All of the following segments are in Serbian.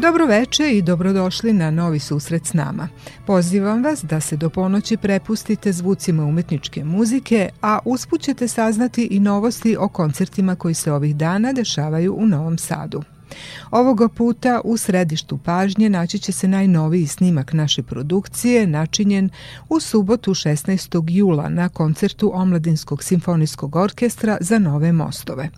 Dobro veče i dobrodošli na novi susret s nama. Pozivam vas da se do ponoći prepustite zvucima umetničke muzike, a usput ćete saznati i novosti o koncertima koji se ovih dana dešavaju u Novom Sadu. Ovoga puta u središtu pažnje naći će se najnoviji snimak naše produkcije, načinjen u subotu 16. jula na koncertu Omladinskog simfonijskog orkestra za nove mostove.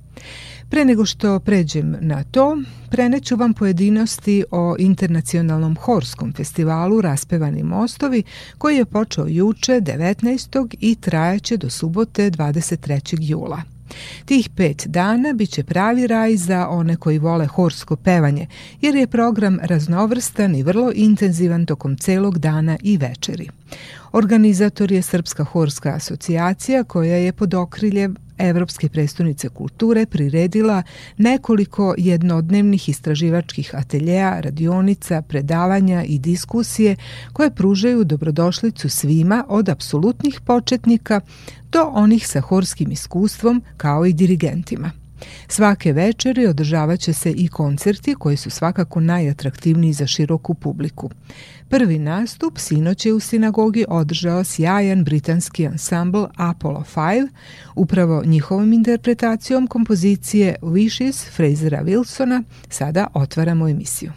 Pre nego što pređem na to, preneću vam pojedinosti o internacionalnom horskom festivalu Raspevani mostovi koji je počeo juče 19. i trajaće do subote 23. jula. Tih pet dana biće pravi raj za one koji vole horsko pevanje, jer je program raznovrstan i vrlo intenzivan tokom celog dana i večeri. Organizator je Srpska horska asocijacija koja je pod okriljem Evropske prestonice kulture priredila nekoliko jednodnevnih istraživačkih ateljeja, radionica, predavanja i diskusije koje pružaju dobrodošlicu svima od apsolutnih početnika do onih sa horskim iskustvom kao i dirigentima. Svake večeri održavat će se i koncerti koji su svakako najatraktivniji za široku publiku. Prvi nastup sinoć je u sinagogi održao sjajan britanski ansambl Apollo 5, upravo njihovom interpretacijom kompozicije Wishes Frasera Wilsona sada otvaramo emisiju.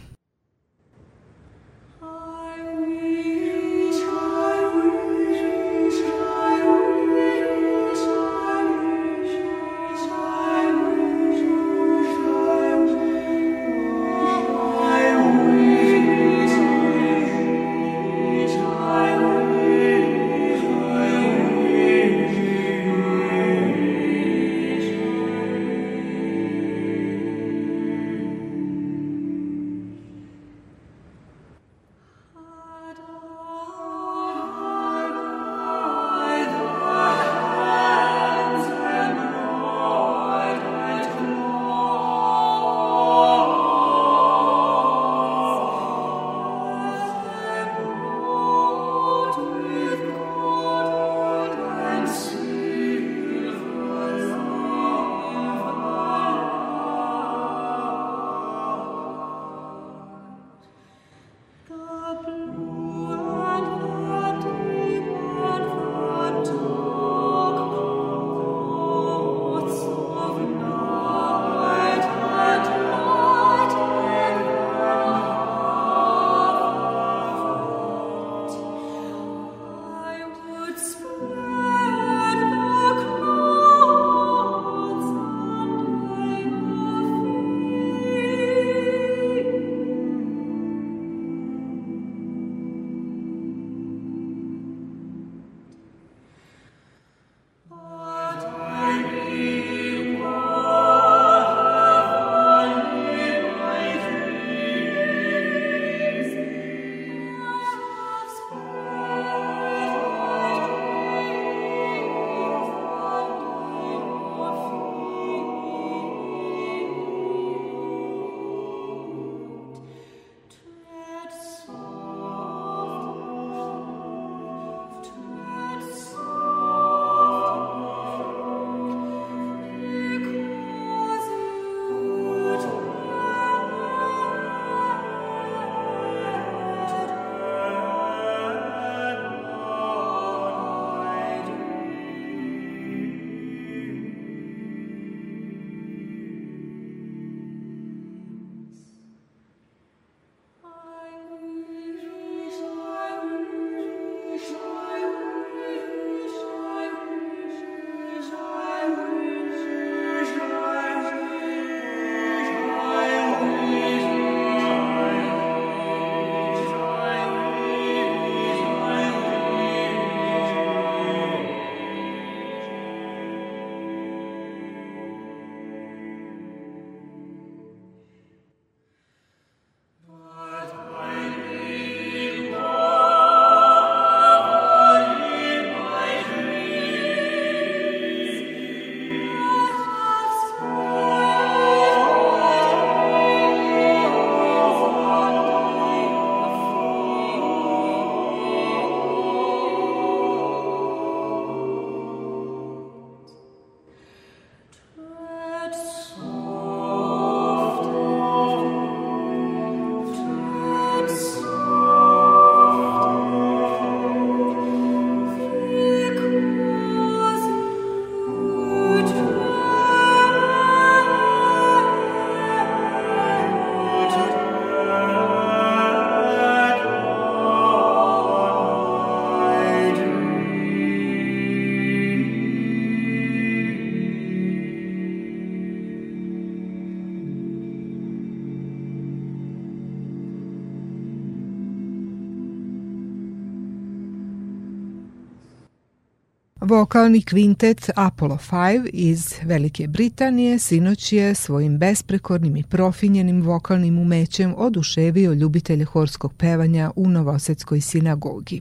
Vokalni kvintet Apollo 5 iz Velike Britanije sinoć je svojim besprekornim i profinjenim vokalnim umećem oduševio ljubitelje horskog pevanja u Novosadskoj sinagogi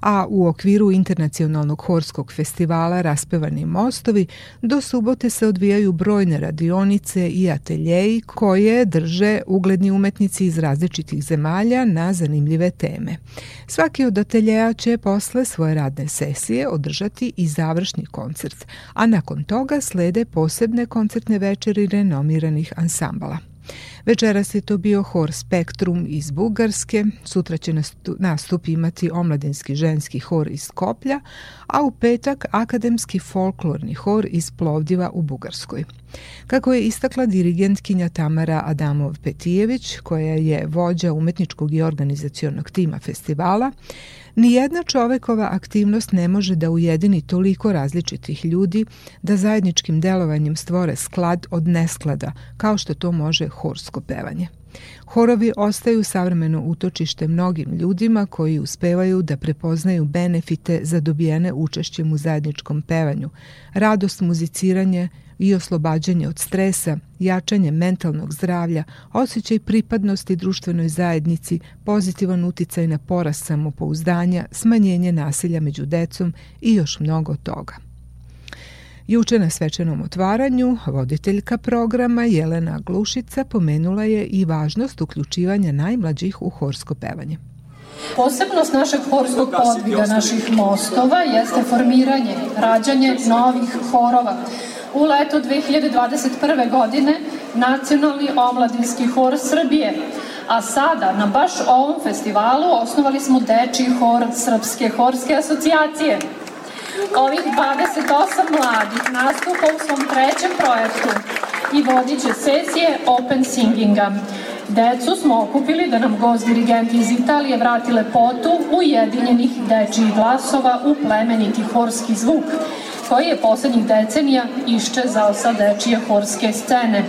a u okviru Internacionalnog horskog festivala Raspevani mostovi do subote se odvijaju brojne radionice i ateljeji koje drže ugledni umetnici iz različitih zemalja na zanimljive teme. Svaki od ateljeja će posle svoje radne sesije održati i završni koncert, a nakon toga slede posebne koncertne večeri renomiranih ansambala. Večeras je to bio hor Spektrum iz Bugarske, sutra će nastup imati omladinski ženski hor iz Koplja, a u petak akademski folklorni hor iz Plovdiva u Bugarskoj. Kako je istakla dirigentkinja Tamara Adamov-Petijević, koja je vođa umetničkog i organizacionog tima festivala, Nijedna čovekova aktivnost ne može da ujedini toliko različitih ljudi da zajedničkim delovanjem stvore sklad od nesklada, kao što to može horsko pevanje. Horovi ostaju savremeno utočište mnogim ljudima koji uspevaju da prepoznaju benefite za dobijene učešćem u zajedničkom pevanju, radost muziciranje, i oslobađanje od stresa, jačanje mentalnog zdravlja, osjećaj pripadnosti društvenoj zajednici, pozitivan uticaj na porast samopouzdanja, smanjenje nasilja među decom i još mnogo toga. Juče na svečanom otvaranju voditeljka programa Jelena Glušica pomenula je i važnost uključivanja najmlađih u horsko pevanje. Posebnost našeg horskog podviga, naših mostova, jeste formiranje, rađanje novih horova, u leto 2021. godine Nacionalni omladinski hor Srbije, a sada na baš ovom festivalu osnovali smo Deči hor Srpske horske asocijacije. Ovih 28 mladih nastupa u svom trećem projektu i vodit će sesije Open Singinga. Decu smo okupili da nam gost dirigenti iz Italije vrati lepotu ujedinjenih dečijih glasova u plemeniti horski zvuk koji je poslednjih decenija iščezao sa dečije horske scene.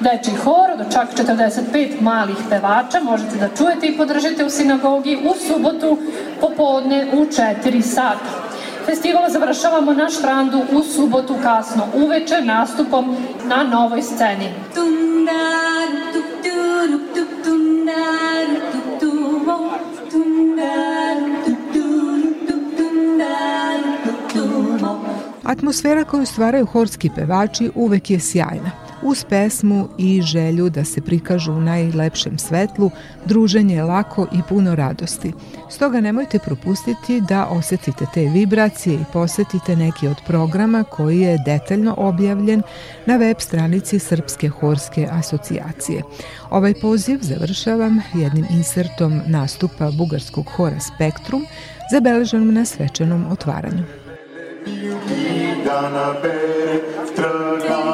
Deči hor do čak 45 malih pevača možete da čujete i podržite u sinagogi u subotu popodne u 4 sata. Festival završavamo na štrandu u subotu kasno uveče nastupom na novoj sceni. Tundar, tuk, tuk, tuk, tundar, tuk, tuk, tundar, Atmosfera koju stvaraju horski pevači uvek je sjajna. Uz pesmu i želju da se prikažu u najlepšem svetlu, druženje je lako i puno radosti. Stoga nemojte propustiti da osetite te vibracije i posetite neki od programa koji je detaljno objavljen na web stranici Srpske horske asocijacije. Ovaj poziv završavam jednim insertom nastupa bugarskog hora Spektrum, zabeleženom na svečanom otvaranju. Dana bere, trgala je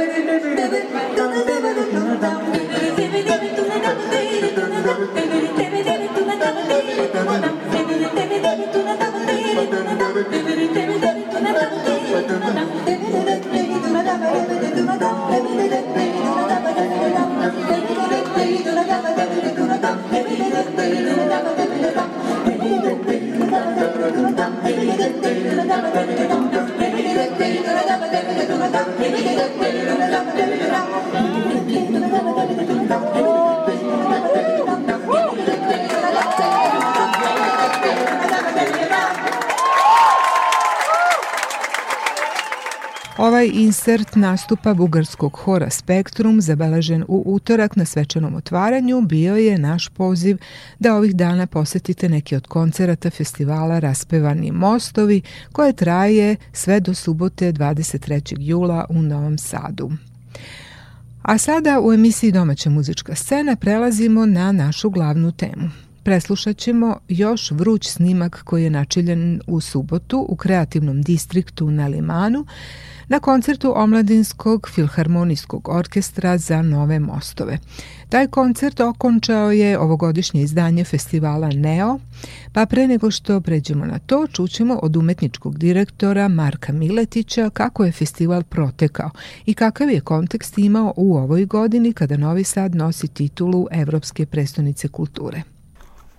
Thank you. Ovaj insert nastupa bugarskog hora Spektrum, zabeležen u utorak na svečanom otvaranju, bio je naš poziv da ovih dana posetite neki od koncerata festivala Raspevani mostovi, koje traje sve do subote 23. jula u Novom Sadu. A sada u emisiji Domaća muzička scena prelazimo na našu glavnu temu. Preslušat ćemo još vruć snimak koji je načiljen u subotu u kreativnom distriktu na Limanu, na koncertu Omladinskog filharmonijskog orkestra za nove mostove. Taj koncert okončao je ovogodišnje izdanje festivala Neo, pa pre nego što pređemo na to, čućemo od umetničkog direktora Marka Miletića kako je festival protekao i kakav je kontekst imao u ovoj godini kada Novi Sad nosi titulu Evropske prestonice kulture.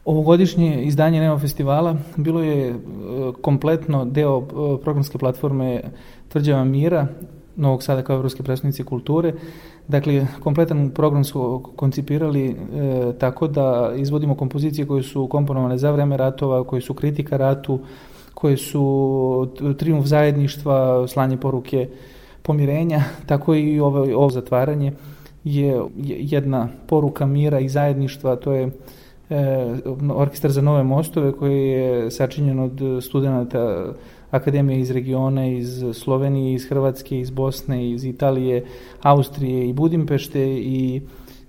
Ovogodišnje izdanje Neo festivala bilo je e, kompletno deo e, programske platforme Tvrđava mira, Novog Sada kao Evropske predstavnice kulture. Dakle, kompletan program su koncipirali e, tako da izvodimo kompozicije koje su komponovane za vreme ratova, koje su kritika ratu, koje su triumf zajedništva, slanje poruke pomirenja, tako i ovo, ovo zatvaranje je jedna poruka mira i zajedništva, to je orkestar za nove mostove koji je sačinjen od studenta akademije iz regiona, iz Slovenije, iz Hrvatske, iz Bosne, iz Italije, Austrije i Budimpešte i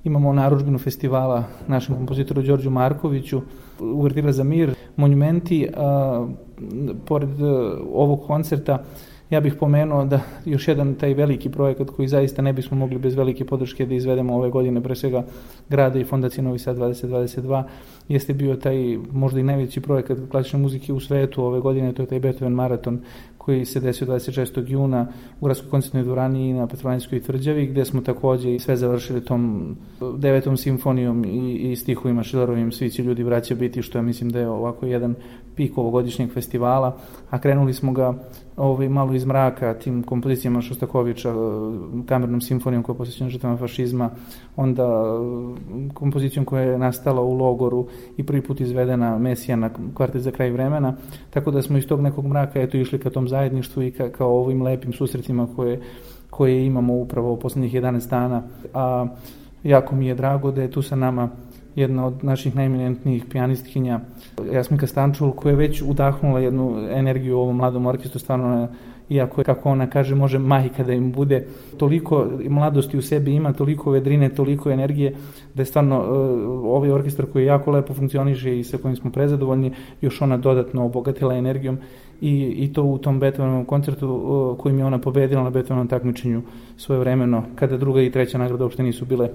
imamo naručbinu festivala našem kompozitoru Đorđu Markoviću, Uvertira za mir, monumenti, a, pored a, ovog koncerta Ja bih pomenuo da još jedan taj veliki projekat koji zaista ne bismo mogli bez velike podrške da izvedemo ove godine, pre svega grada i fondacije Novi Sad 2022, jeste bio taj možda i najveći projekat klasične muzike u svetu ove godine, to je taj Beethoven maraton koji se desio 26. juna u Gradskoj koncertnoj dvorani i na Petrovanjskoj tvrđavi, gde smo takođe i sve završili tom devetom simfonijom i, i stihovima Šilerovim Svi će ljudi vraća biti, što ja mislim da je ovako jedan pik ovogodišnjeg festivala, a krenuli smo ga ovaj, malo iz mraka tim kompozicijama Šostakovića, e, kamernom simfonijom koja je posvećena žrtvama fašizma, onda e, kompozicijom koja je nastala u logoru i prvi put izvedena Mesija na kvartet za kraj vremena, tako da smo iz tog nekog mraka eto išli ka tom zajedništvu i ka, kao ovim lepim susretima koje, koje imamo upravo u poslednjih 11 dana, a jako mi je drago da je tu sa nama jedna od naših najeminentnijih pijanistkinja, Jasmika Stančul, koja je već udahnula jednu energiju ovom mladom orkestru, stvarno iako je, kako ona kaže, može majka da im bude, toliko mladosti u sebi ima, toliko vedrine, toliko energije, da je stvarno uh, ovaj orkestar koji jako lepo funkcioniše i sa kojim smo prezadovoljni, još ona dodatno obogatila energijom i, i to u tom Beethovenovom koncertu uh, kojim je ona pobedila na Beethovenovom takmičenju svoje vremeno, kada druga i treća nagrada uopšte nisu bile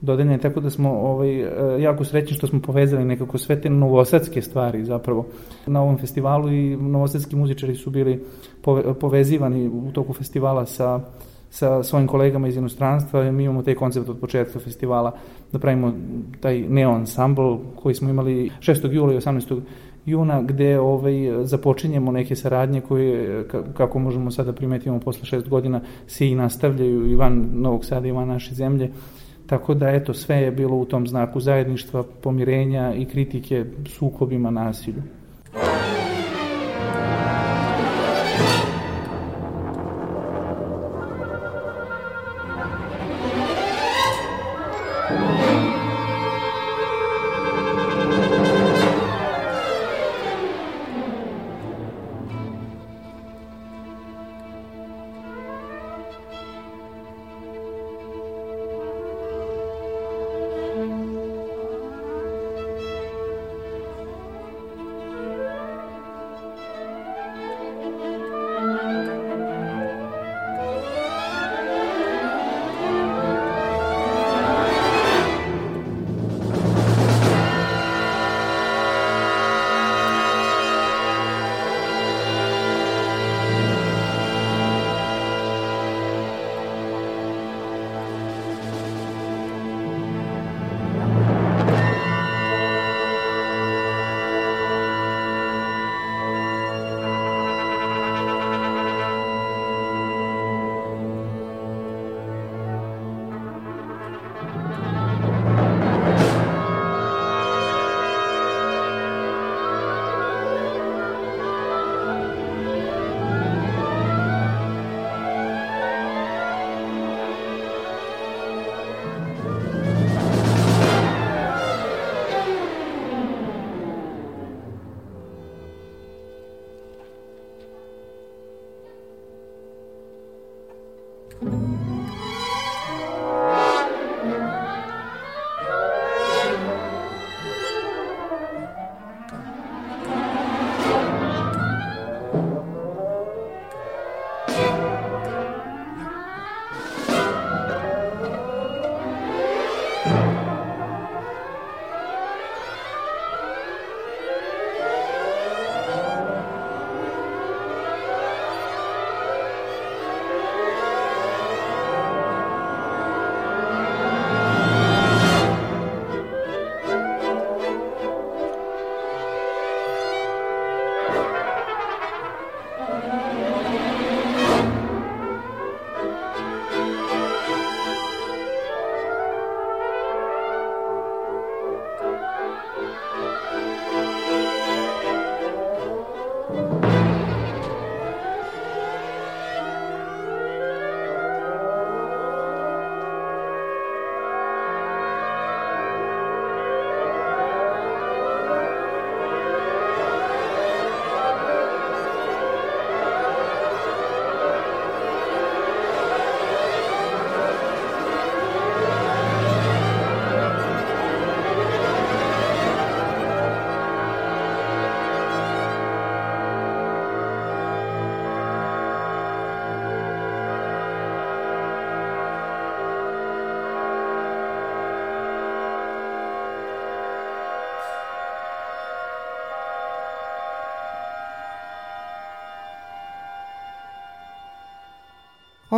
dodeljene, tako da smo ovaj, e, jako srećni što smo povezali nekako sve te novosadske stvari zapravo na ovom festivalu i novosadski muzičari su bili povezivani u toku festivala sa sa svojim kolegama iz inostranstva. Mi imamo taj koncept od početka festivala da pravimo taj neo ensemble koji smo imali 6. jula i 18 juna gde ovaj, započinjemo neke saradnje koje, kako možemo sada primetimo posle šest godina, se i nastavljaju i van Novog Sada i van naše zemlje. Tako da, eto, sve je bilo u tom znaku zajedništva, pomirenja i kritike sukobima nasilju.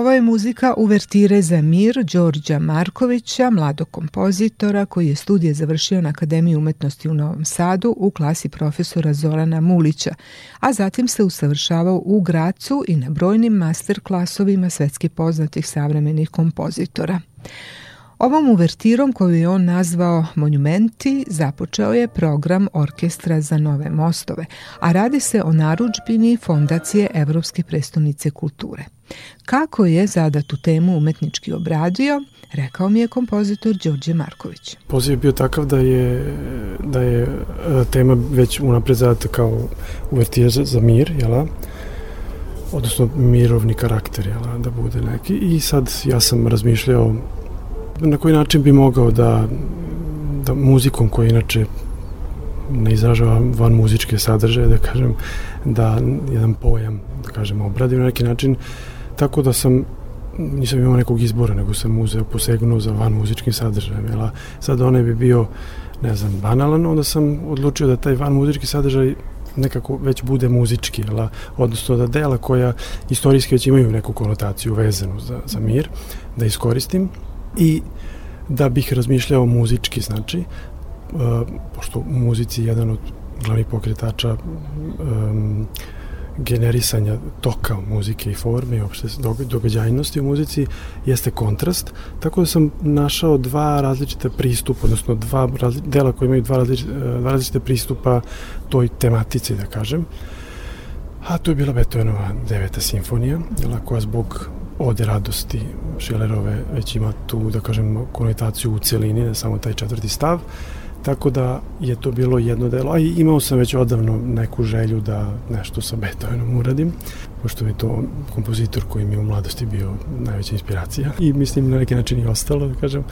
Ovo je muzika uvertire za mir Đorđa Markovića, mladog kompozitora koji je studije završio na Akademiji umetnosti u Novom Sadu u klasi profesora Zorana Mulića, a zatim se usavršavao u Gracu i na brojnim master klasovima svetski poznatih savremenih kompozitora. Ovom uvertirom koju je on nazvao Monumenti započeo je program Orkestra za nove mostove, a radi se o naručbini Fondacije Evropske prestonice kulture. Kako je zadatu temu umetnički obradio, rekao mi je kompozitor Đorđe Marković. Poziv je bio takav da je, da je e, tema već unapred zadata kao uvertira za, za mir, jela? odnosno mirovni karakter, jela? da bude neki. I sad ja sam razmišljao na koji način bi mogao da, da muzikom koja inače ne izražava van muzičke sadržaje, da kažem, da jedan pojam, da kažem, obradim na neki način, tako da sam nisam imao nekog izbora, nego sam uzeo, posegnuo za van muzičkim sadržajem, jel, sad onaj bi bio, ne znam, banalan, onda sam odlučio da taj van muzički sadržaj nekako već bude muzički, jel, odnosno da dela koja istorijski već imaju neku konotaciju vezanu za, za mir, da iskoristim i da bih razmišljao muzički, znači, uh, pošto muzici jedan od glavnih pokretača um, generisanja toka muzike i forme i opšte događajnosti u muzici jeste kontrast, tako da sam našao dva različite pristupa, odnosno dva dela koji imaju dva različite, dva različite pristupa toj tematici, da kažem. A to je bila Beethovenova deveta simfonija, koja zbog ode radosti Šilerove već ima tu, da kažem, konotaciju u celini, ne samo taj četvrti stav, tako da je to bilo jedno delo, a imao sam već odavno neku želju da nešto sa Beethovenom uradim, pošto je to kompozitor koji mi u mladosti bio najveća inspiracija i mislim na neki način i ostalo, da kažem.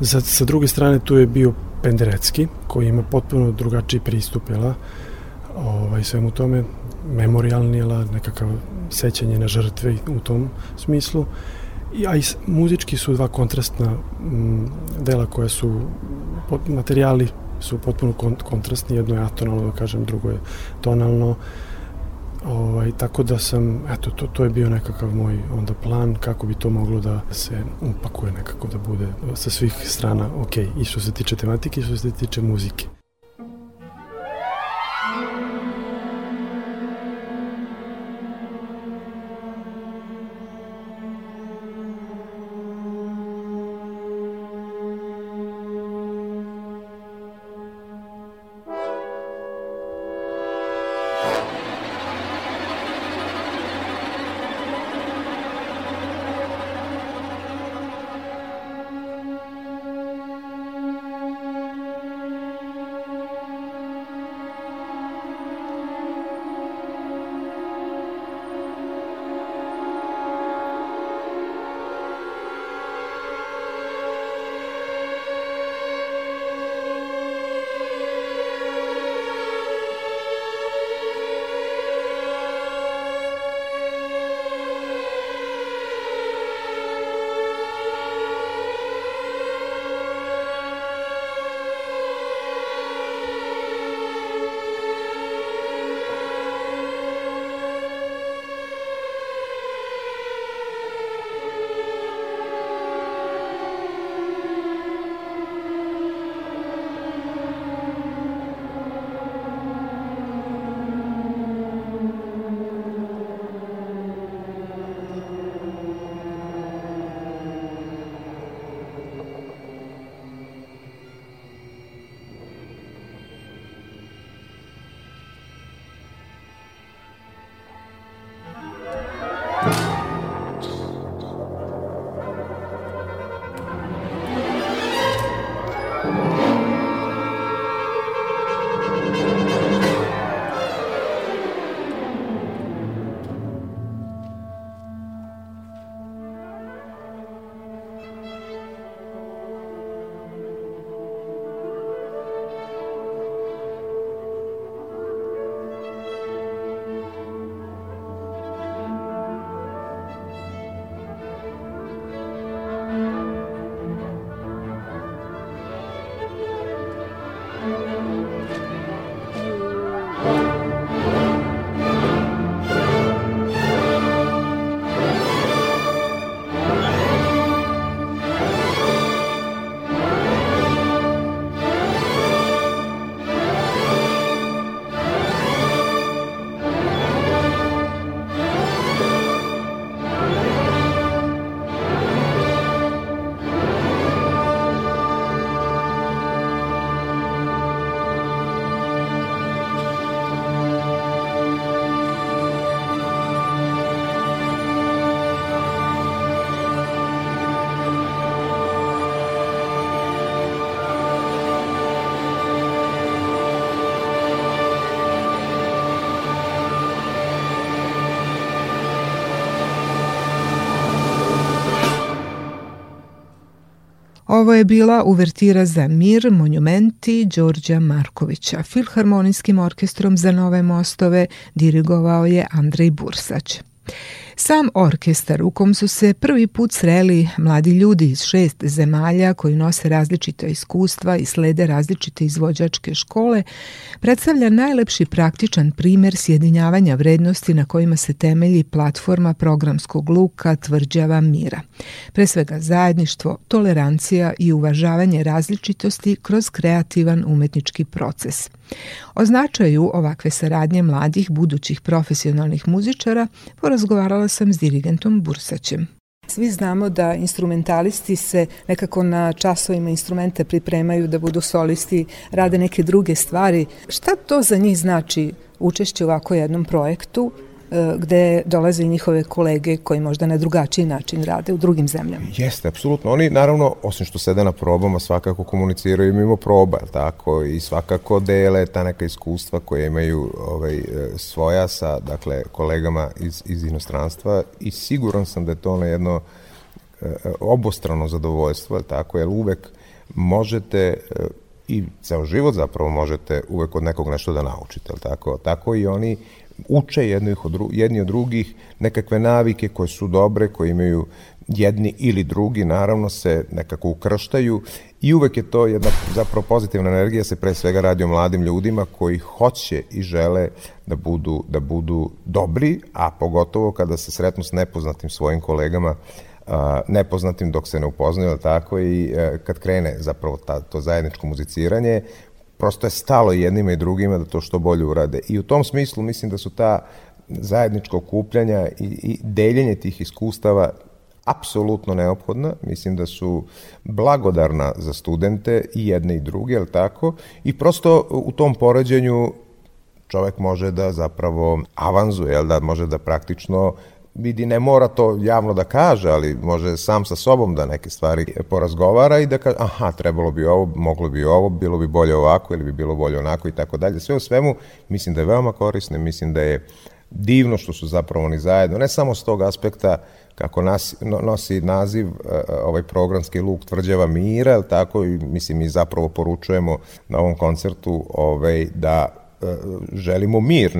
Sa, sa druge strane tu je bio Penderecki, koji ima potpuno drugačiji pristup, jela, ovaj, svemu tome, memorialni, jela, nekakav sećanje na žrtve u tom smislu. I, a i muzički su dva kontrastna m, dela koja su, pot, materijali su potpuno kont, kontrastni, jedno je atonalno, da kažem, drugo je tonalno, Ovaj, tako da sam, eto, to, to je bio nekakav moj onda plan kako bi to moglo da se upakuje nekako da bude sa svih strana ok, i što se tiče tematike i što se tiče muzike. Ovo je bila uvertira za mir monumenti Đorđa Markovića. Filharmonijskim orkestrom za nove mostove dirigovao je Andrej Bursać. Sam orkestar u kom su se prvi put sreli mladi ljudi iz šest zemalja koji nose različita iskustva i slede različite izvođačke škole predstavlja najlepši praktičan primer sjedinjavanja vrednosti na kojima se temelji platforma programskog luka tvrđava mira. Pre svega zajedništvo, tolerancija i uvažavanje različitosti kroz kreativan umetnički proces. O značaju ovakve saradnje mladih budućih profesionalnih muzičara porazgovarala sam s dirigentom Bursaćem. Svi znamo da instrumentalisti se nekako na časovima instrumente pripremaju da budu solisti, rade neke druge stvari. Šta to za njih znači učešće u ovako jednom projektu gde dolaze njihove kolege koji možda na drugačiji način rade u drugim zemljama. Jeste, apsolutno. Oni naravno, osim što sede na probama, svakako komuniciraju mimo proba, tako, i svakako dele ta neka iskustva koje imaju ovaj, e, svoja sa, dakle, kolegama iz, iz inostranstva i siguran sam da je to na jedno e, obostrano zadovoljstvo, tako, jer uvek možete i ceo život zapravo možete uvek od nekog nešto da naučite, tako? Tako i oni uče jedni od, jedni od drugih nekakve navike koje su dobre, koje imaju jedni ili drugi, naravno se nekako ukrštaju i uvek je to jedna zapravo pozitivna energija, se pre svega radi o mladim ljudima koji hoće i žele da budu, da budu dobri, a pogotovo kada se sretnu s nepoznatim svojim kolegama nepoznatim dok se ne upoznaju, tako? I e, kad krene zapravo ta, to zajedničko muziciranje, prosto je stalo jednima i drugima da to što bolje urade. I u tom smislu mislim da su ta zajednička okupljanja i, i deljenje tih iskustava apsolutno neophodna, mislim da su blagodarna za studente i jedne i druge, je tako? I prosto u tom poređenju čovek može da zapravo avanzuje, jel da može da praktično vidi, ne mora to javno da kaže, ali može sam sa sobom da neke stvari porazgovara i da kaže, aha, trebalo bi ovo, moglo bi ovo, bilo bi bolje ovako ili bi bilo bolje onako i tako dalje. Sve u svemu, mislim da je veoma korisno, mislim da je divno što su zapravo oni zajedno, ne samo s tog aspekta kako nas, nosi naziv e, ovaj programski luk tvrđava mira, ali tako i mislim mi zapravo poručujemo na ovom koncertu ovaj, da E, želimo mir,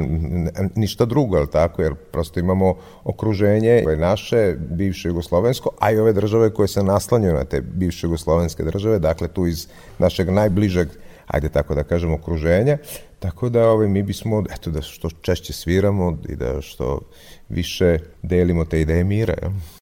ništa drugo, je tako, jer prosto imamo okruženje koje naše, bivše jugoslovensko, a i ove države koje se naslanjaju na te bivše jugoslovenske države, dakle tu iz našeg najbližeg, ajde tako da kažemo, okruženja, tako da ovaj, mi bismo, eto, da što češće sviramo i da što više delimo te ideje mira, ja.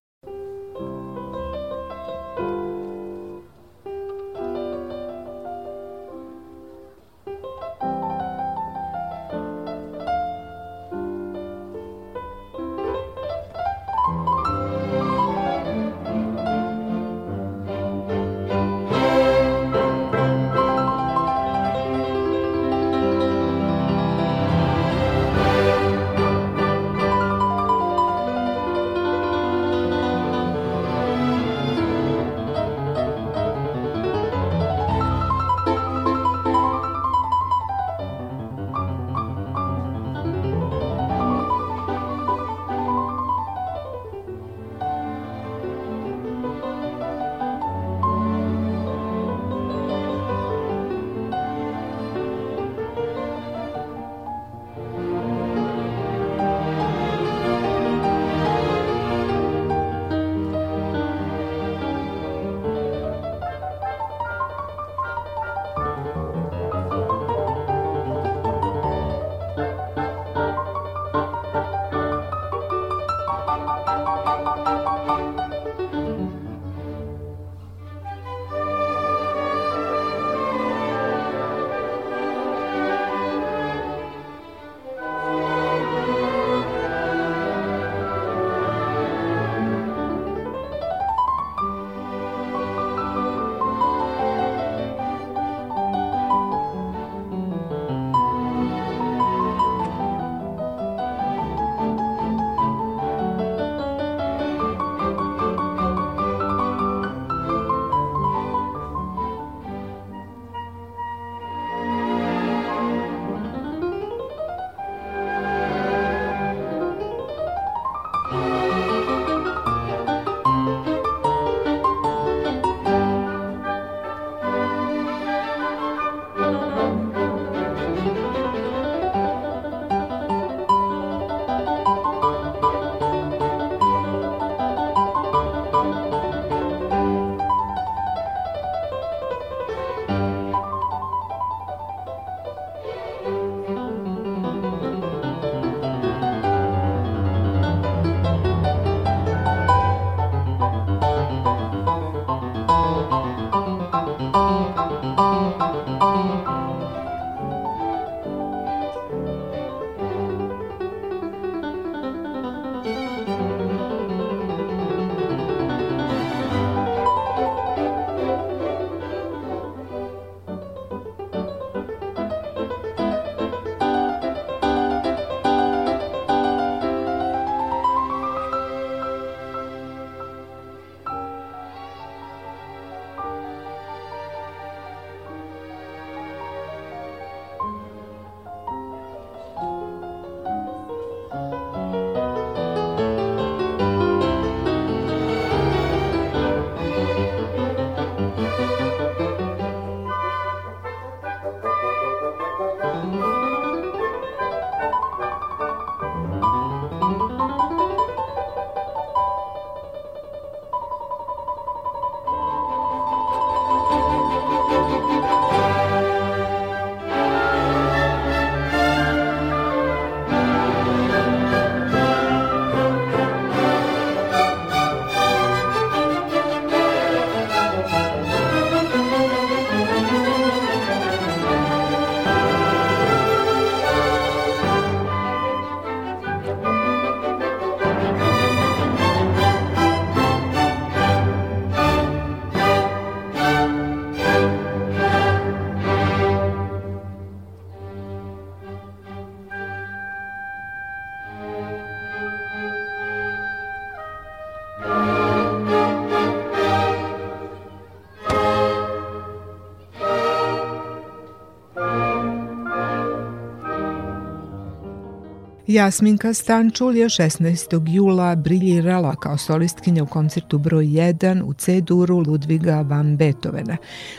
Jasminka Stančul je 16. jula briljirala kao solistkinja u koncertu broj 1 u C-duru Ludviga van Beethovena.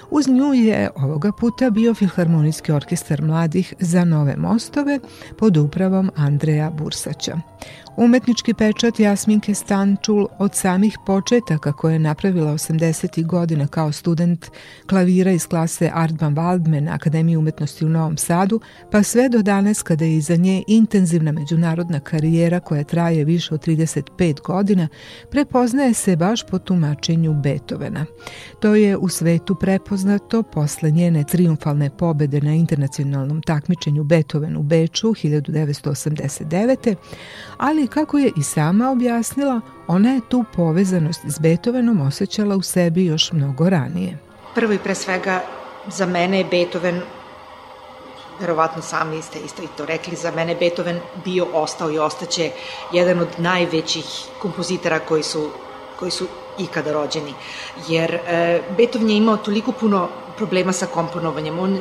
Uz nju je ovoga puta bio Filharmonijski orkestar mladih za nove mostove pod upravom Andreja Bursaća. Umetnički pečat Jasminke Stančul od samih početaka koje je napravila 80. godina kao student klavira iz klase Artban Waldman na Akademiji umetnosti u Novom Sadu, pa sve do danas kada je iza nje intenzivna međunarodna karijera koja traje više od 35 godina, prepoznaje se baš po tumačenju Beethovena. To je u svetu prepoznato posle njene triumfalne pobede na internacionalnom takmičenju Beethoven u Beču 1989. ali kako je i sama objasnila, ona je tu povezanost s Beethovenom osjećala u sebi još mnogo ranije. Prvo i pre svega za mene je Beethoven verovatno sami ste isto i to rekli, za mene Beethoven bio, ostao i ostaće jedan od najvećih kompozitora koji su, koji su ikada rođeni. Jer e, Beethoven je imao toliko puno problema sa komponovanjem. On,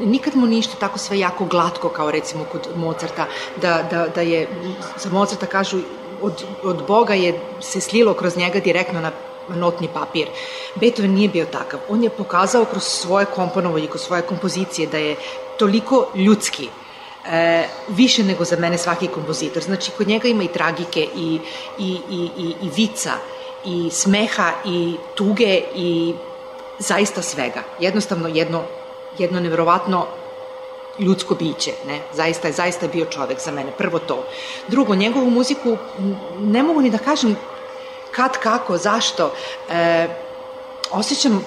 nikad mu ništa tako sve jako glatko kao recimo kod Mozarta, da, da, da je, za Mozarta kažu, od, od Boga je se slilo kroz njega direktno na notni papir. Beethoven nije bio takav. On je pokazao kroz svoje komponovanje, kroz svoje kompozicije da je toliko ljudski, e, više nego za mene svaki kompozitor. Znači, kod njega ima i tragike i, i, i, i, i vica, i smeha, i tuge, i zaista svega. Jednostavno jedno, jedno nevjerovatno ljudsko biće, ne? Zaista je, zaista je bio čovek za mene. Prvo to. Drugo, njegovu muziku ne mogu ni da kažem kad, kako, zašto. E, osjećam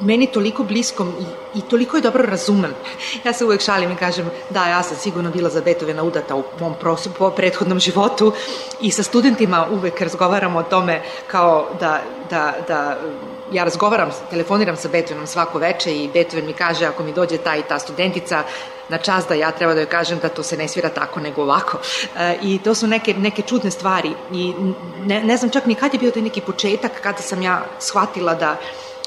meni toliko bliskom i, i toliko je dobro razumem. Ja se uvek šalim i kažem da, ja sam sigurno bila za Beethovena udata u mom prosu, po prethodnom životu i sa studentima uvek razgovaramo o tome kao da, da, da ja razgovaram, telefoniram sa Beethovenom svako veče i Beethoven mi kaže ako mi dođe ta i ta studentica na čas da ja treba da joj kažem da to se ne svira tako nego ovako. E, I to su neke, neke čudne stvari i ne, ne znam čak ni kad je bio taj neki početak kada sam ja shvatila da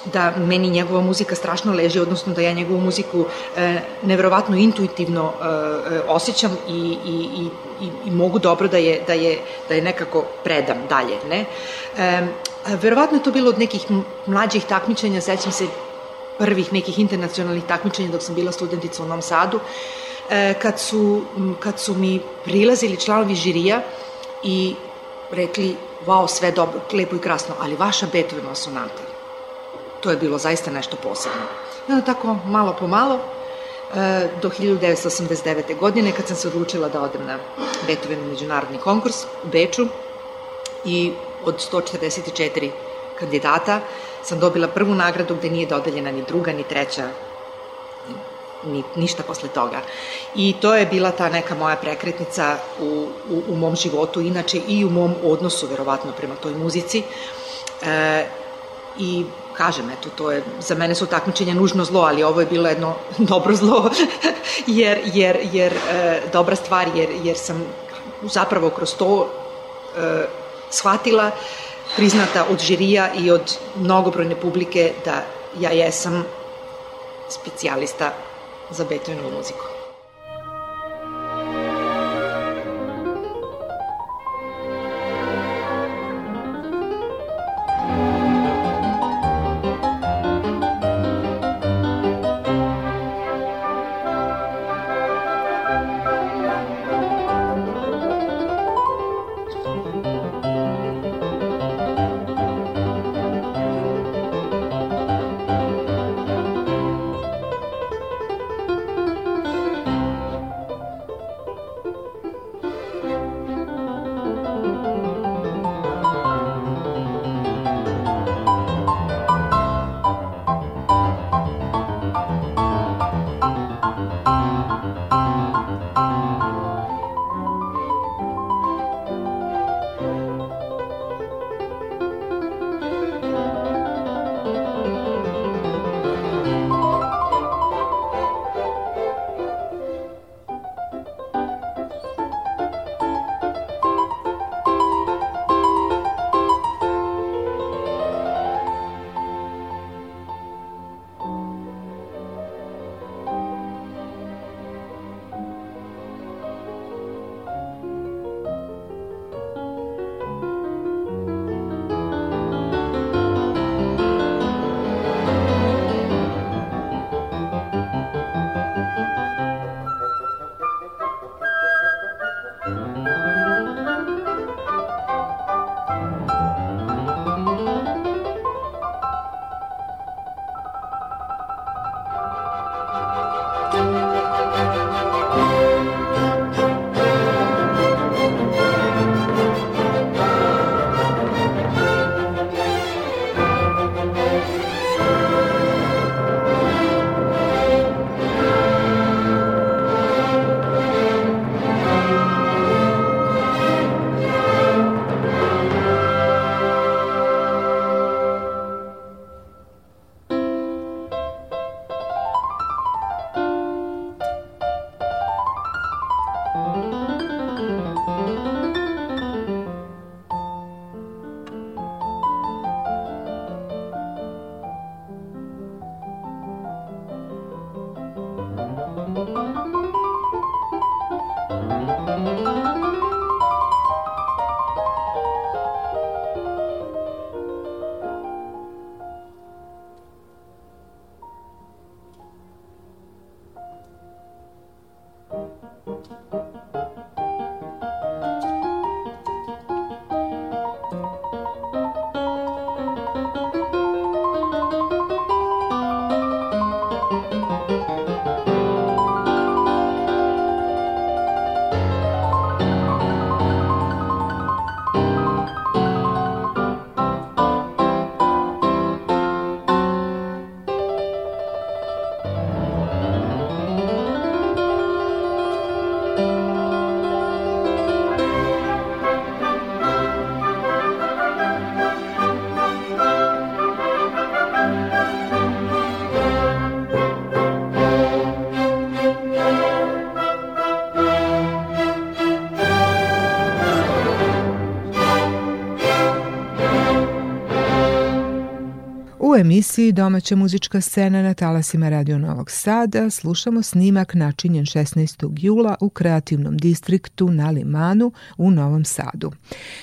da meni njegova muzika strašno leži, odnosno da ja njegovu muziku e, neverovatno intuitivno e, e, osjećam i, i, i, i mogu dobro da je, da je, da je nekako predam dalje. Ne? E, verovatno je to bilo od nekih mlađih takmičenja, sećam se prvih nekih internacionalnih takmičenja dok sam bila studentica u Novom Sadu, e, kad, su, kad su mi prilazili članovi žirija i rekli, wow, sve dobro, lepo i krasno, ali vaša Beethovenova sonata to je bilo zaista nešto posebno. I onda tako malo po malo, e, do 1989. godine kad sam se odlučila da odem na Beethovenov međunarodni konkurs u Beču i od 144 kandidata sam dobila prvu nagradu gde nije dodeljena ni druga ni treća ni, ništa posle toga. I to je bila ta neka moja prekretnica u, u, u mom životu, inače i u mom odnosu, verovatno, prema toj muzici. E, I kažem, eto, to je, za mene su takmičenja nužno zlo, ali ovo je bilo jedno dobro zlo, jer, jer, jer e, dobra stvar, jer, jer sam zapravo kroz to e, shvatila, priznata od žirija i od mnogobrojne publike da ja jesam specijalista za Beethovenovu muziku. Emisiji Domaća muzička scena na talasima Radio Novog Sada slušamo snimak načinjen 16. jula u kreativnom distriktu na Limanu u Novom Sadu.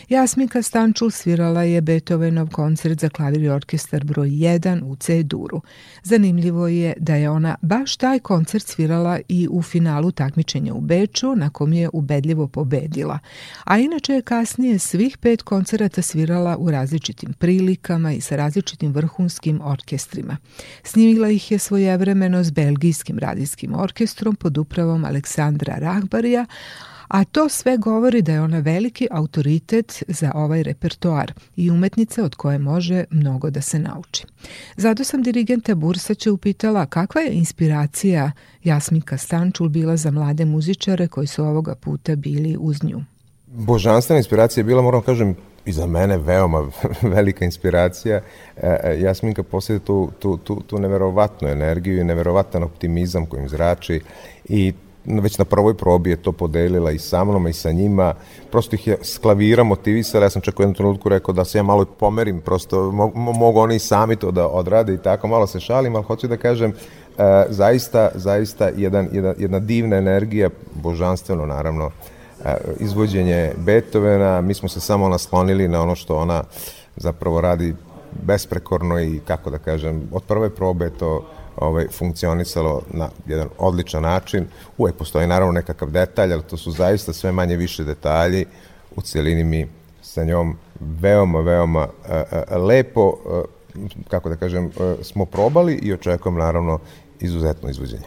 Jasminka Stančul svirala je Beethovenov koncert za klavir i orkestar broj 1 u C-duru. Zanimljivo je da je ona baš taj koncert svirala i u finalu takmičenja u Beču na kom je ubedljivo pobedila. A inače je kasnije svih pet koncerata svirala u različitim prilikama i sa različitim vrhunskim orkestrima. Snimila ih je svojevremeno s belgijskim radijskim orkestrom pod upravom Aleksandra Rahbarija, a to sve govori da je ona veliki autoritet za ovaj repertoar i umetnica od koje može mnogo da se nauči. Zato sam dirigenta Bursaća upitala kakva je inspiracija Jasminka Stančul bila za mlade muzičare koji su ovoga puta bili uz nju. Božanstvena inspiracija je bila, moram kažem, i za mene veoma velika inspiracija. E, e, Jasminka posjede tu, tu, tu, tu neverovatnu energiju i neverovatan optimizam kojim zrači i već na prvoj probi je to podelila i sa mnom i sa njima. Prosto ih je s klavira motivisala. Ja sam čak u jednom trenutku rekao da se ja malo pomerim, prosto mo mogu oni sami to da odrade i tako. Malo se šalim, ali hoću da kažem, e, zaista, zaista jedan, jedna, jedna divna energija, božanstveno naravno, izvođenje Beethovena. Mi smo se samo naslonili na ono što ona zapravo radi besprekorno i kako da kažem, od prve probe to ovaj, funkcionisalo na jedan odličan način. Uvek postoji naravno nekakav detalj, ali to su zaista sve manje više detalji. U celini mi sa njom veoma, veoma uh, uh, lepo, uh, kako da kažem, smo probali i očekujem naravno izuzetno izvođenje.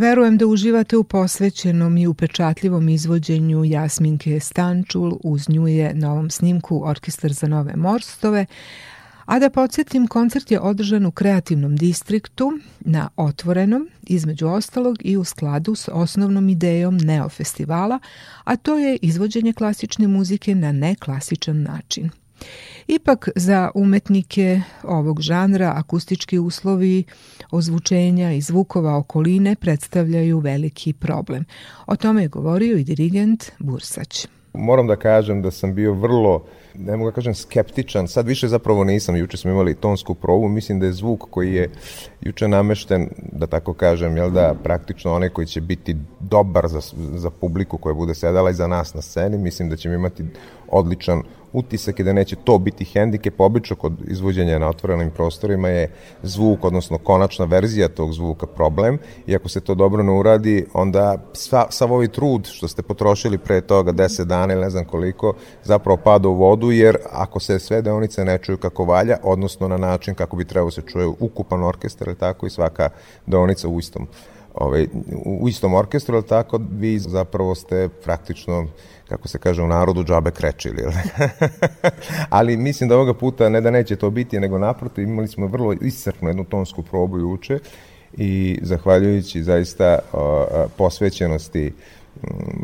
Verujem da uživate u posvećenom i upečatljivom izvođenju Jasminke Stančul, uz nju je na ovom snimku Orkestar za nove morstove, A da podsjetim, koncert je održan u kreativnom distriktu na Otvorenom, između ostalog i u skladu s osnovnom idejom Neo festivala, a to je izvođenje klasične muzike na neklasičan način. Ipak za umetnike ovog žanra akustički uslovi ozvučenja i zvukova okoline predstavljaju veliki problem. O tome je govorio i dirigent Bursać. Moram da kažem da sam bio vrlo ne mogu da kažem skeptičan, sad više zapravo nisam, juče smo imali tonsku probu, mislim da je zvuk koji je juče namešten, da tako kažem, jel da, praktično onaj koji će biti dobar za, za publiku koja bude sedala i za nas na sceni, mislim da ćemo imati odličan utisak i da neće to biti hendikep. Obično kod izvođenja na otvorenim prostorima je zvuk, odnosno konačna verzija tog zvuka problem i ako se to dobro ne uradi, onda sva, sav ovaj trud što ste potrošili pre toga 10 dana ili ne znam koliko, zapravo pada u vodu jer ako se sve deonice ne čuju kako valja, odnosno na način kako bi trebao se čuje ukupan orkestar, ili tako i svaka deonica u istom ovaj, u istom orkestru, ali tako vi zapravo ste praktično kako se kaže u narodu, džabe krečili. Ali mislim da ovoga puta ne da neće to biti, nego naprotiv, imali smo vrlo iscrpnu jednu tonsku probu juče i zahvaljujući zaista posvećenosti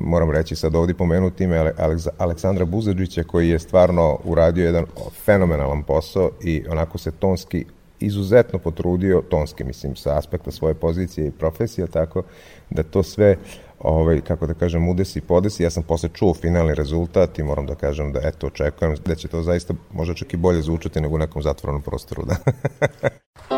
moram reći sad ovdje pomenuti ime Aleksandra Buzađića koji je stvarno uradio jedan fenomenalan posao i onako se tonski izuzetno potrudio, tonski mislim sa aspekta svoje pozicije i profesije, tako da to sve ovaj, kako da kažem, udesi i podesi. Ja sam posle čuo finalni rezultat i moram da kažem da eto, očekujem da će to zaista možda čak i bolje zvučati nego u nekom zatvorenom prostoru. Da.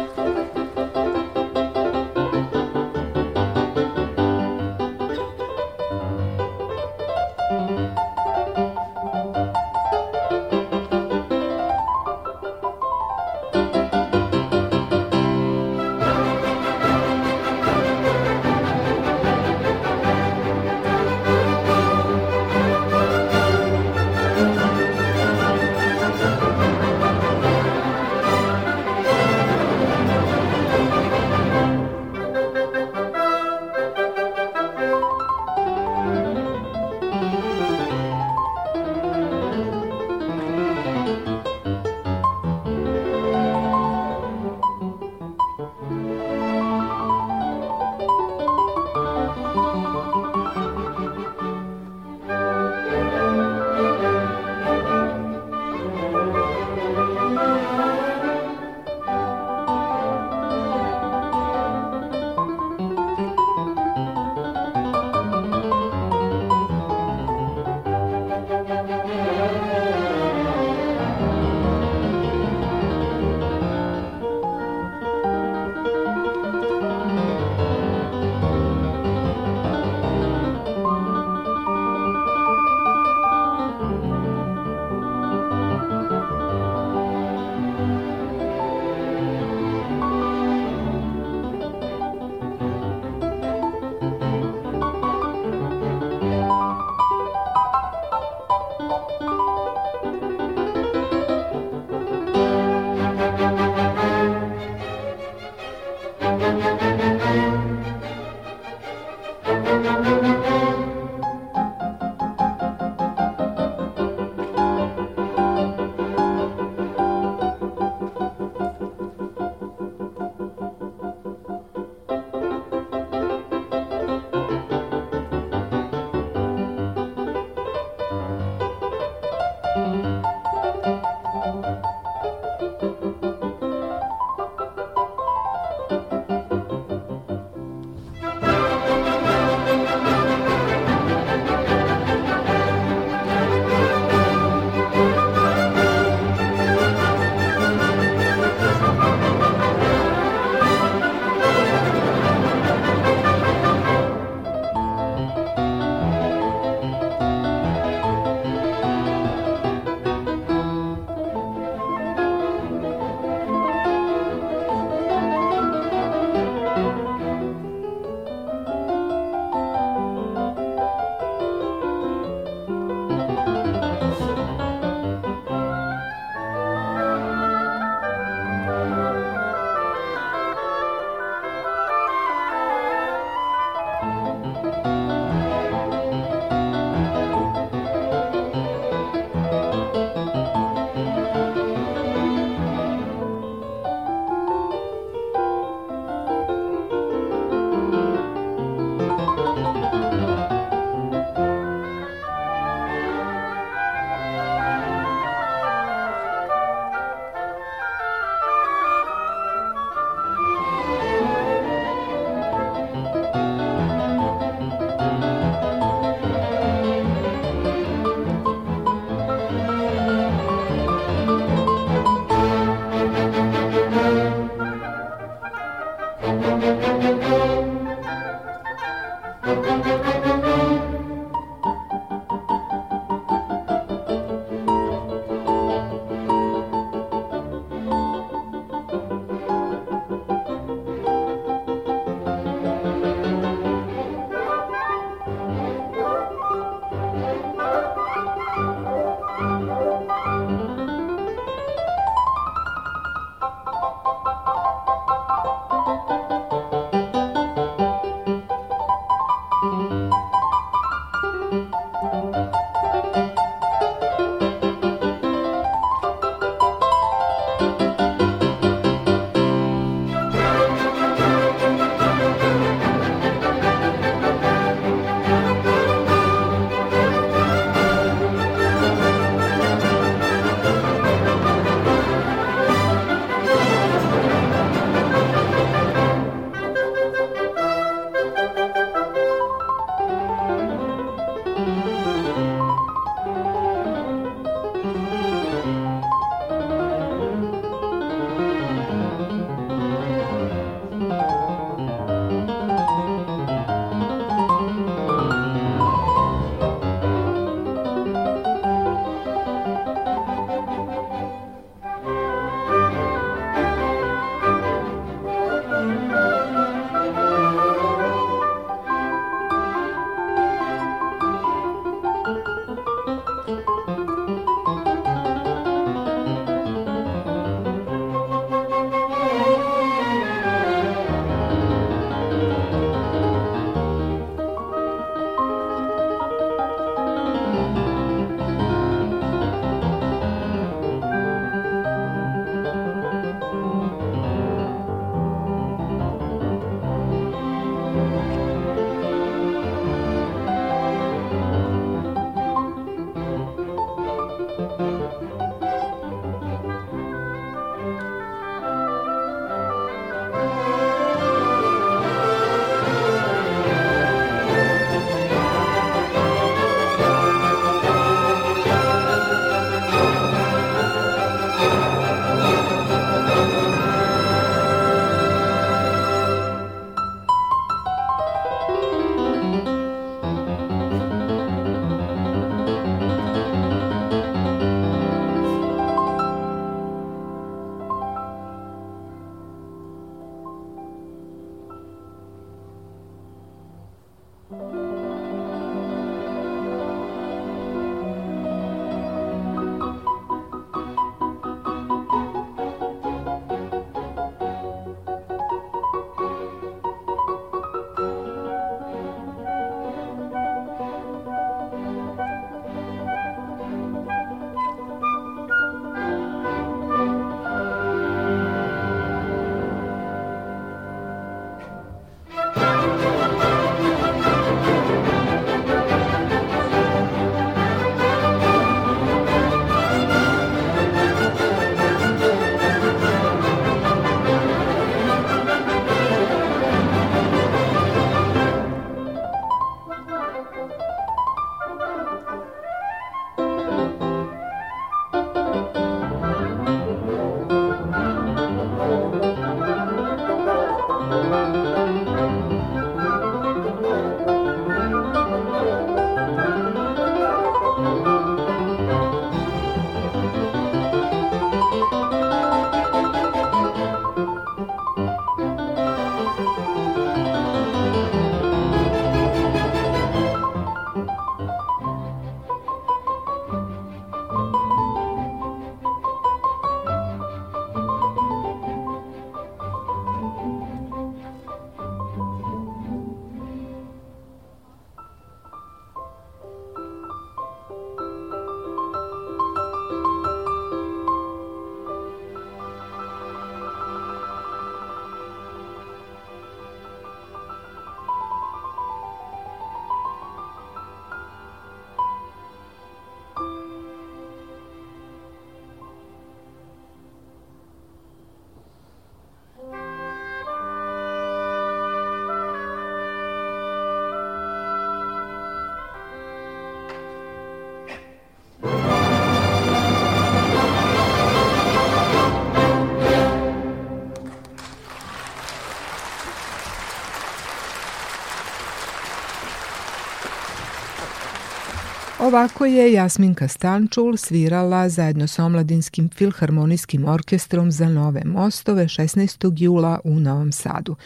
Ovako je Jasminka Stančul svirala zajedno sa Omladinskim filharmonijskim orkestrom za nove mostove 16. jula u Novom Sadu.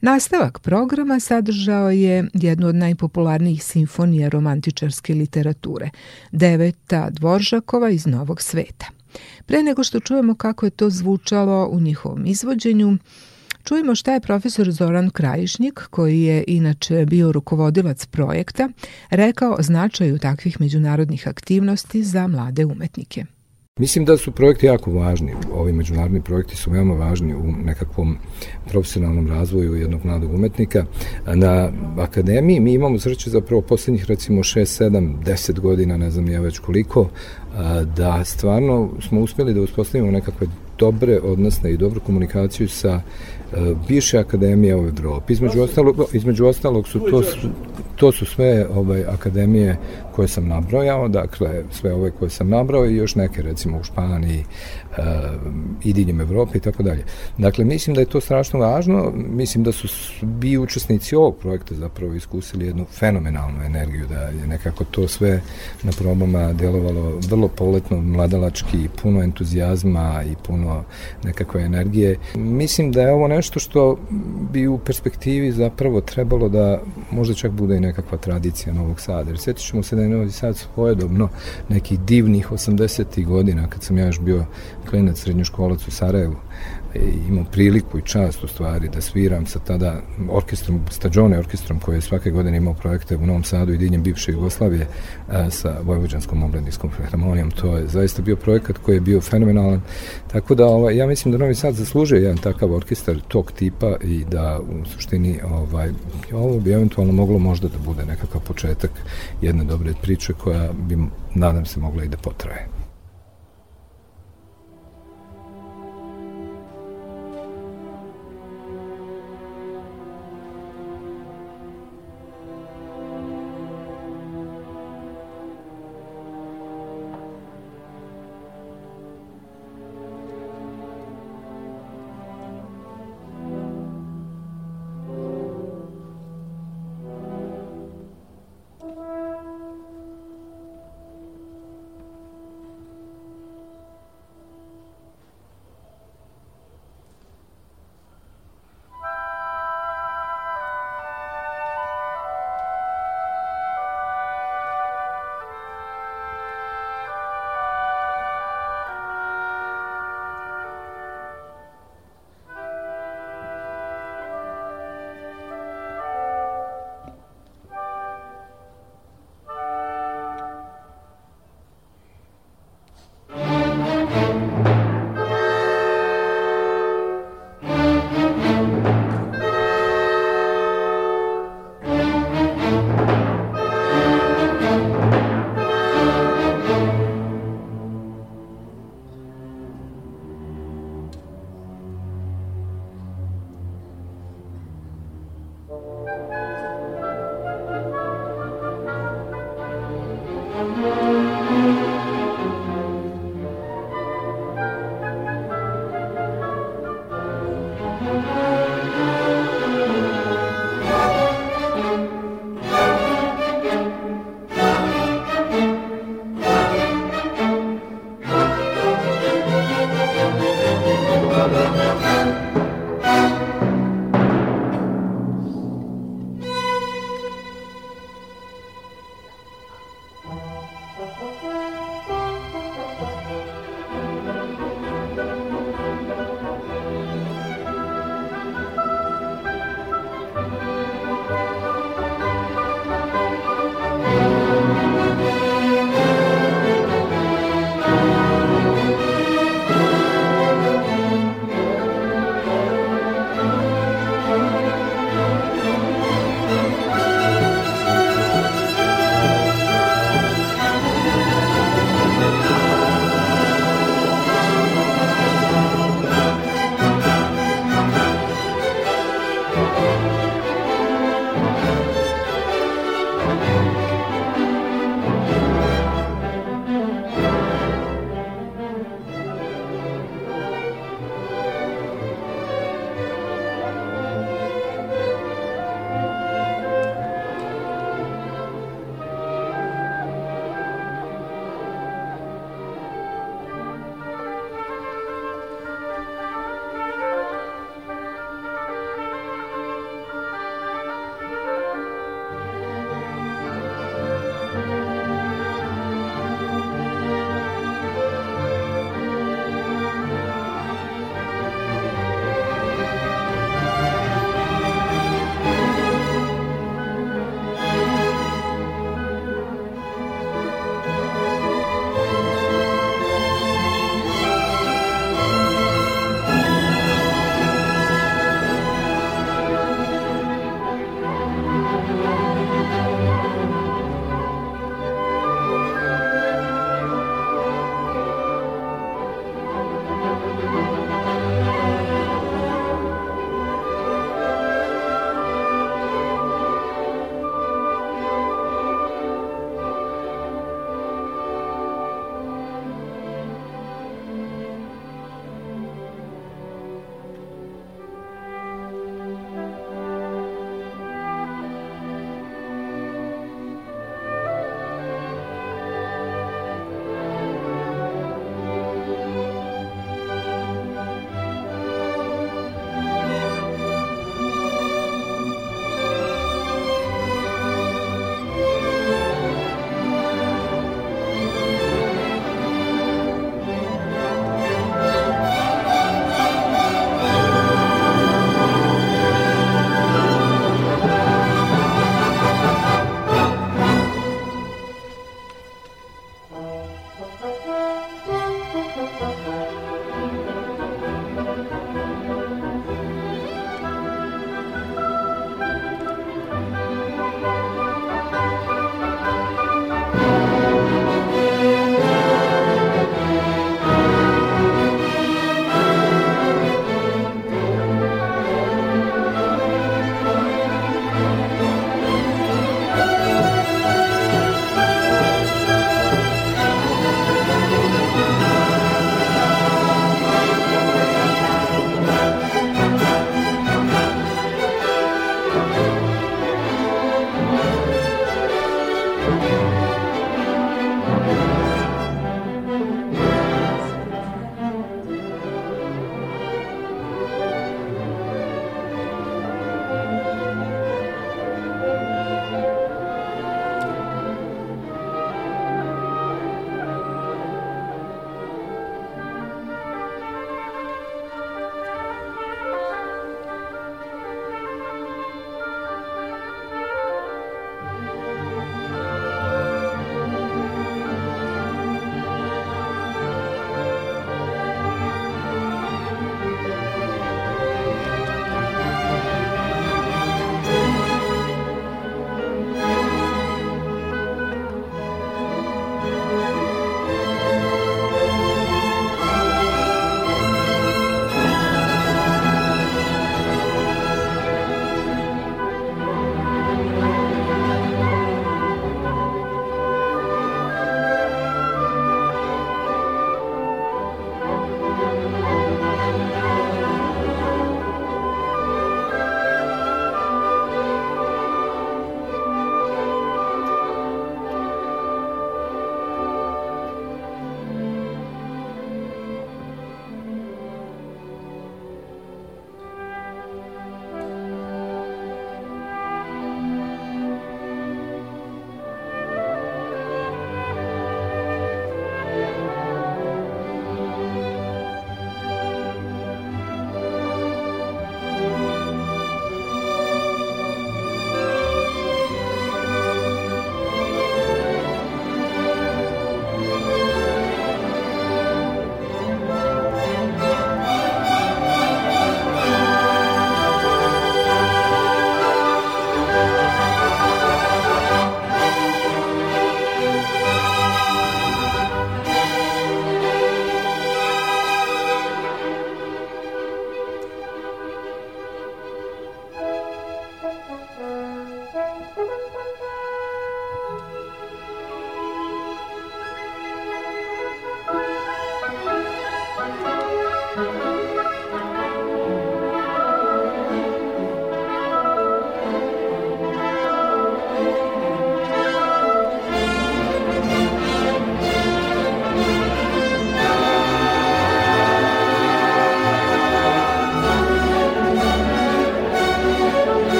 Nastavak programa sadržao je jednu od najpopularnijih simfonija romantičarske literature, deveta Dvoržakova iz Novog sveta. Pre nego što čujemo kako je to zvučalo u njihovom izvođenju, Čujemo šta je profesor Zoran Krajišnik, koji je inače bio rukovodilac projekta, rekao značaju takvih međunarodnih aktivnosti za mlade umetnike. Mislim da su projekti jako važni. Ovi međunarodni projekti su veoma važni u nekakvom profesionalnom razvoju jednog mladog umetnika. Na akademiji mi imamo sreće zapravo poslednjih recimo 6, 7, 10 godina, ne znam ja već koliko, da stvarno smo uspeli da uspostavimo nekakve dobre odnosne i dobru komunikaciju sa bivše akademije u Evropi. Između ostalog, između ostalog su to, to su sve ovaj, akademije koje sam nabrojao, dakle sve ove koje sam nabrao i još neke recimo u Španiji, uh, i diljem Evrope i tako dalje. Dakle, mislim da je to strašno važno, mislim da su svi učesnici ovog projekta zapravo iskusili jednu fenomenalnu energiju, da je nekako to sve na probama delovalo vrlo poletno, mladalački, puno entuzijazma i puno nekakve energije. Mislim da je ovo nešto što bi u perspektivi zapravo trebalo da možda čak bude i nekakva tradicija Novog Sada. Jer sjetit ćemo se da je Novi Sad svojedobno nekih divnih 80. godina, kad sam ja još bio klinac srednjoškolac u Sarajevu, imao priliku i čast u stvari da sviram sa tada orkestrom, Stađone orkestrom koji je svake godine imao projekte u Novom Sadu i diljem bivše Jugoslavije a, sa Vojvođanskom omladinskom filharmonijom. To je zaista bio projekat koji je bio fenomenalan. Tako da ovaj, ja mislim da Novi Sad zaslužuje jedan takav orkestar tog tipa i da u suštini ovaj, ovo bi eventualno moglo možda da bude nekakav početak jedne dobre priče koja bi nadam se mogla i da potraje.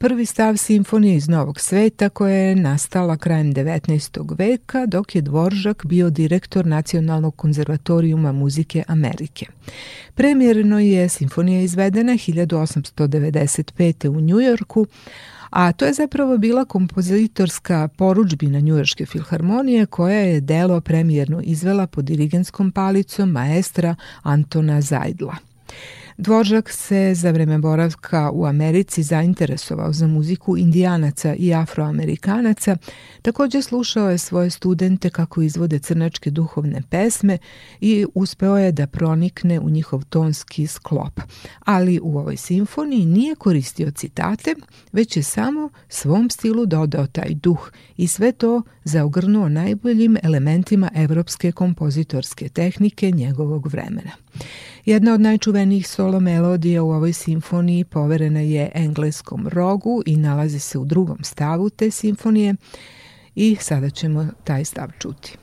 Prvi stav simfonije iz Novog sveta koja je nastala krajem 19. veka dok je Dvoržak bio direktor Nacionalnog konzervatorijuma muzike Amerike. Premjerno je simfonija izvedena 1895. u Njujorku, a to je zapravo bila kompozitorska poručbina Njujorške filharmonije koja je delo premijerno izvela pod dirigenskom palicom maestra Antona Zajdla. Dvoržak se za vreme boravka u Americi zainteresovao za muziku indijanaca i afroamerikanaca, takođe slušao je svoje studente kako izvode crnačke duhovne pesme i uspeo je da pronikne u njihov tonski sklop. Ali u ovoj simfoniji nije koristio citate, već je samo svom stilu dodao taj duh i sve to zaogrnuo najboljim elementima evropske kompozitorske tehnike njegovog vremena. Jedna od najčuvenijih solo melodija u ovoj simfoniji poverena je engleskom rogu i nalazi se u drugom stavu te simfonije i sada ćemo taj stav čuti.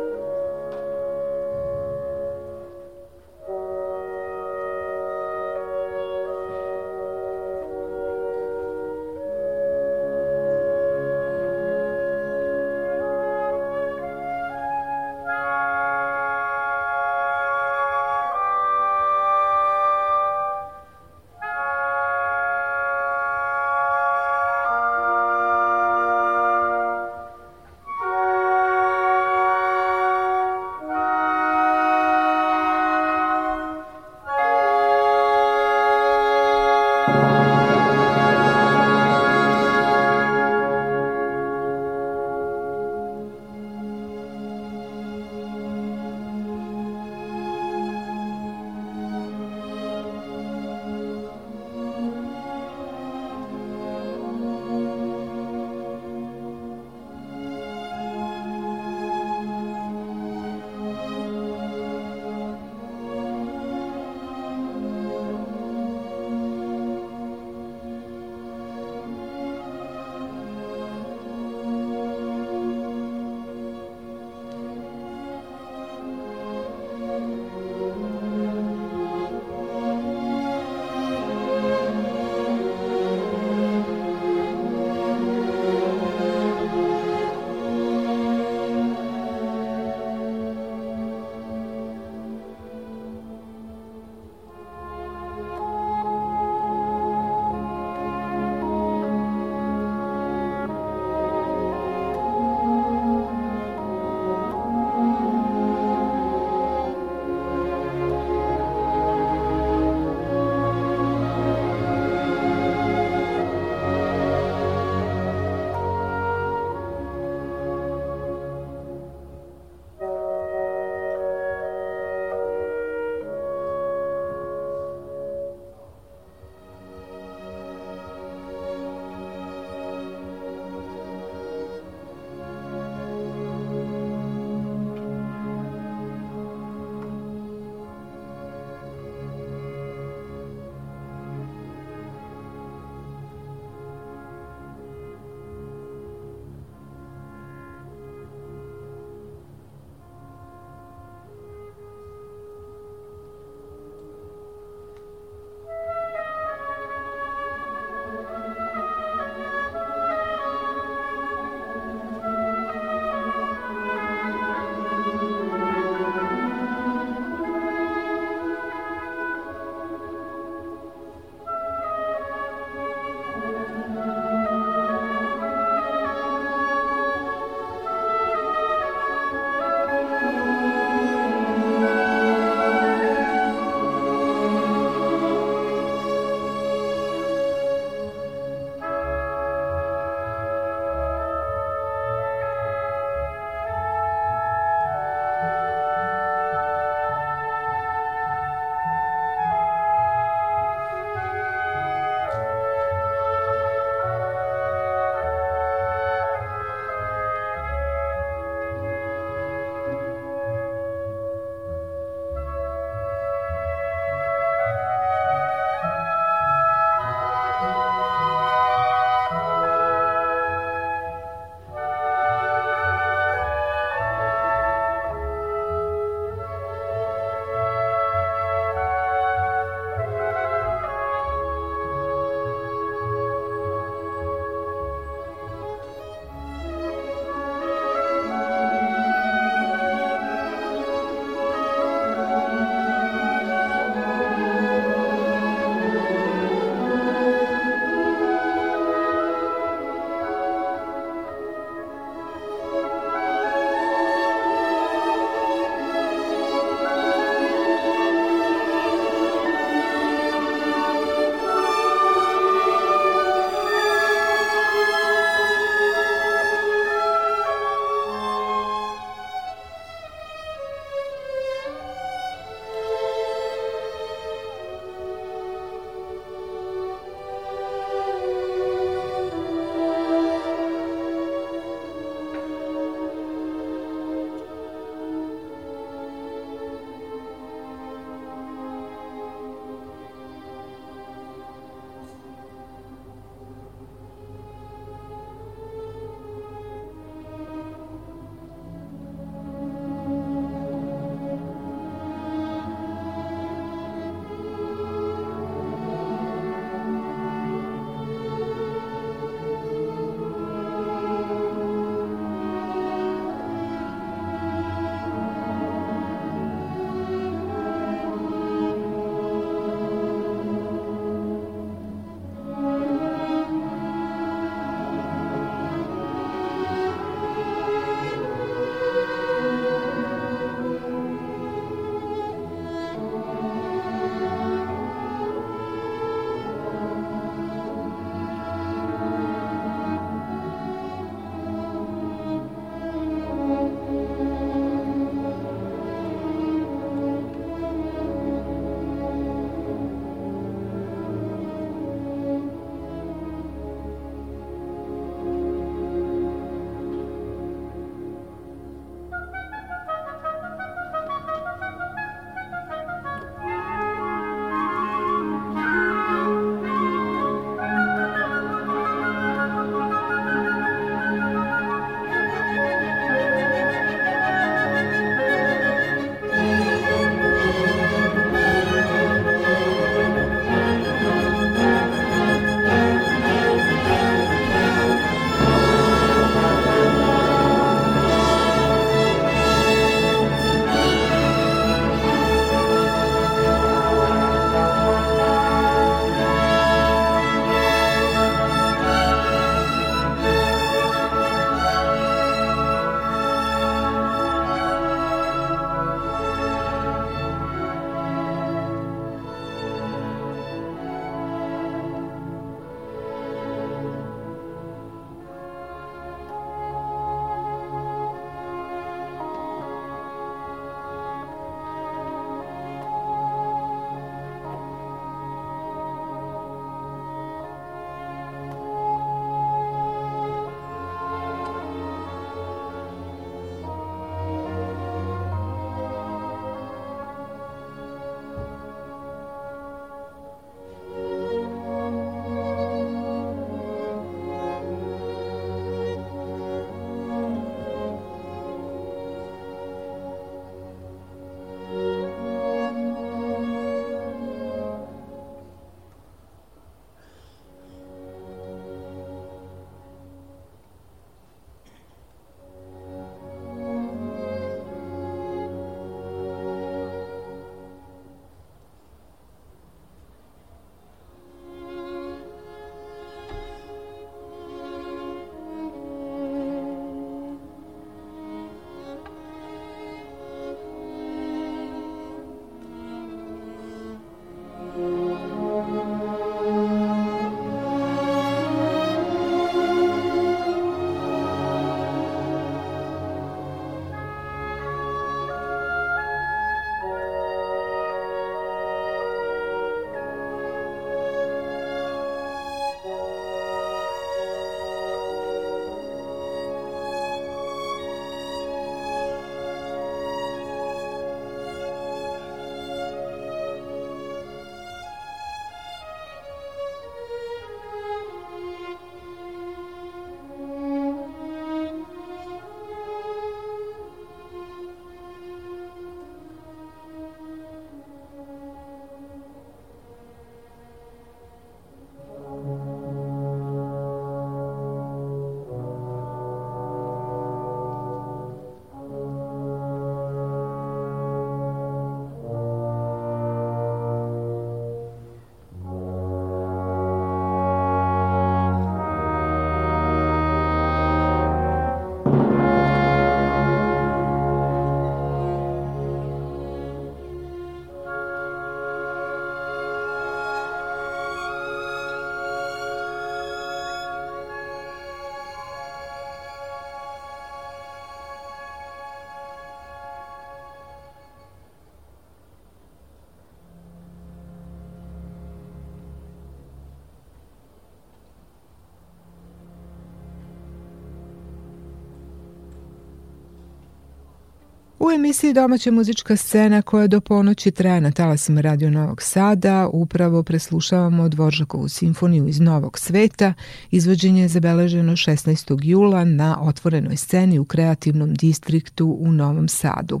U emisiji Domaća muzička scena koja do ponoći traje na talasima Radio Novog Sada upravo preslušavamo Dvoržakovu simfoniju iz Novog sveta. Izvođenje je zabeleženo 16. jula na otvorenoj sceni u kreativnom distriktu u Novom Sadu.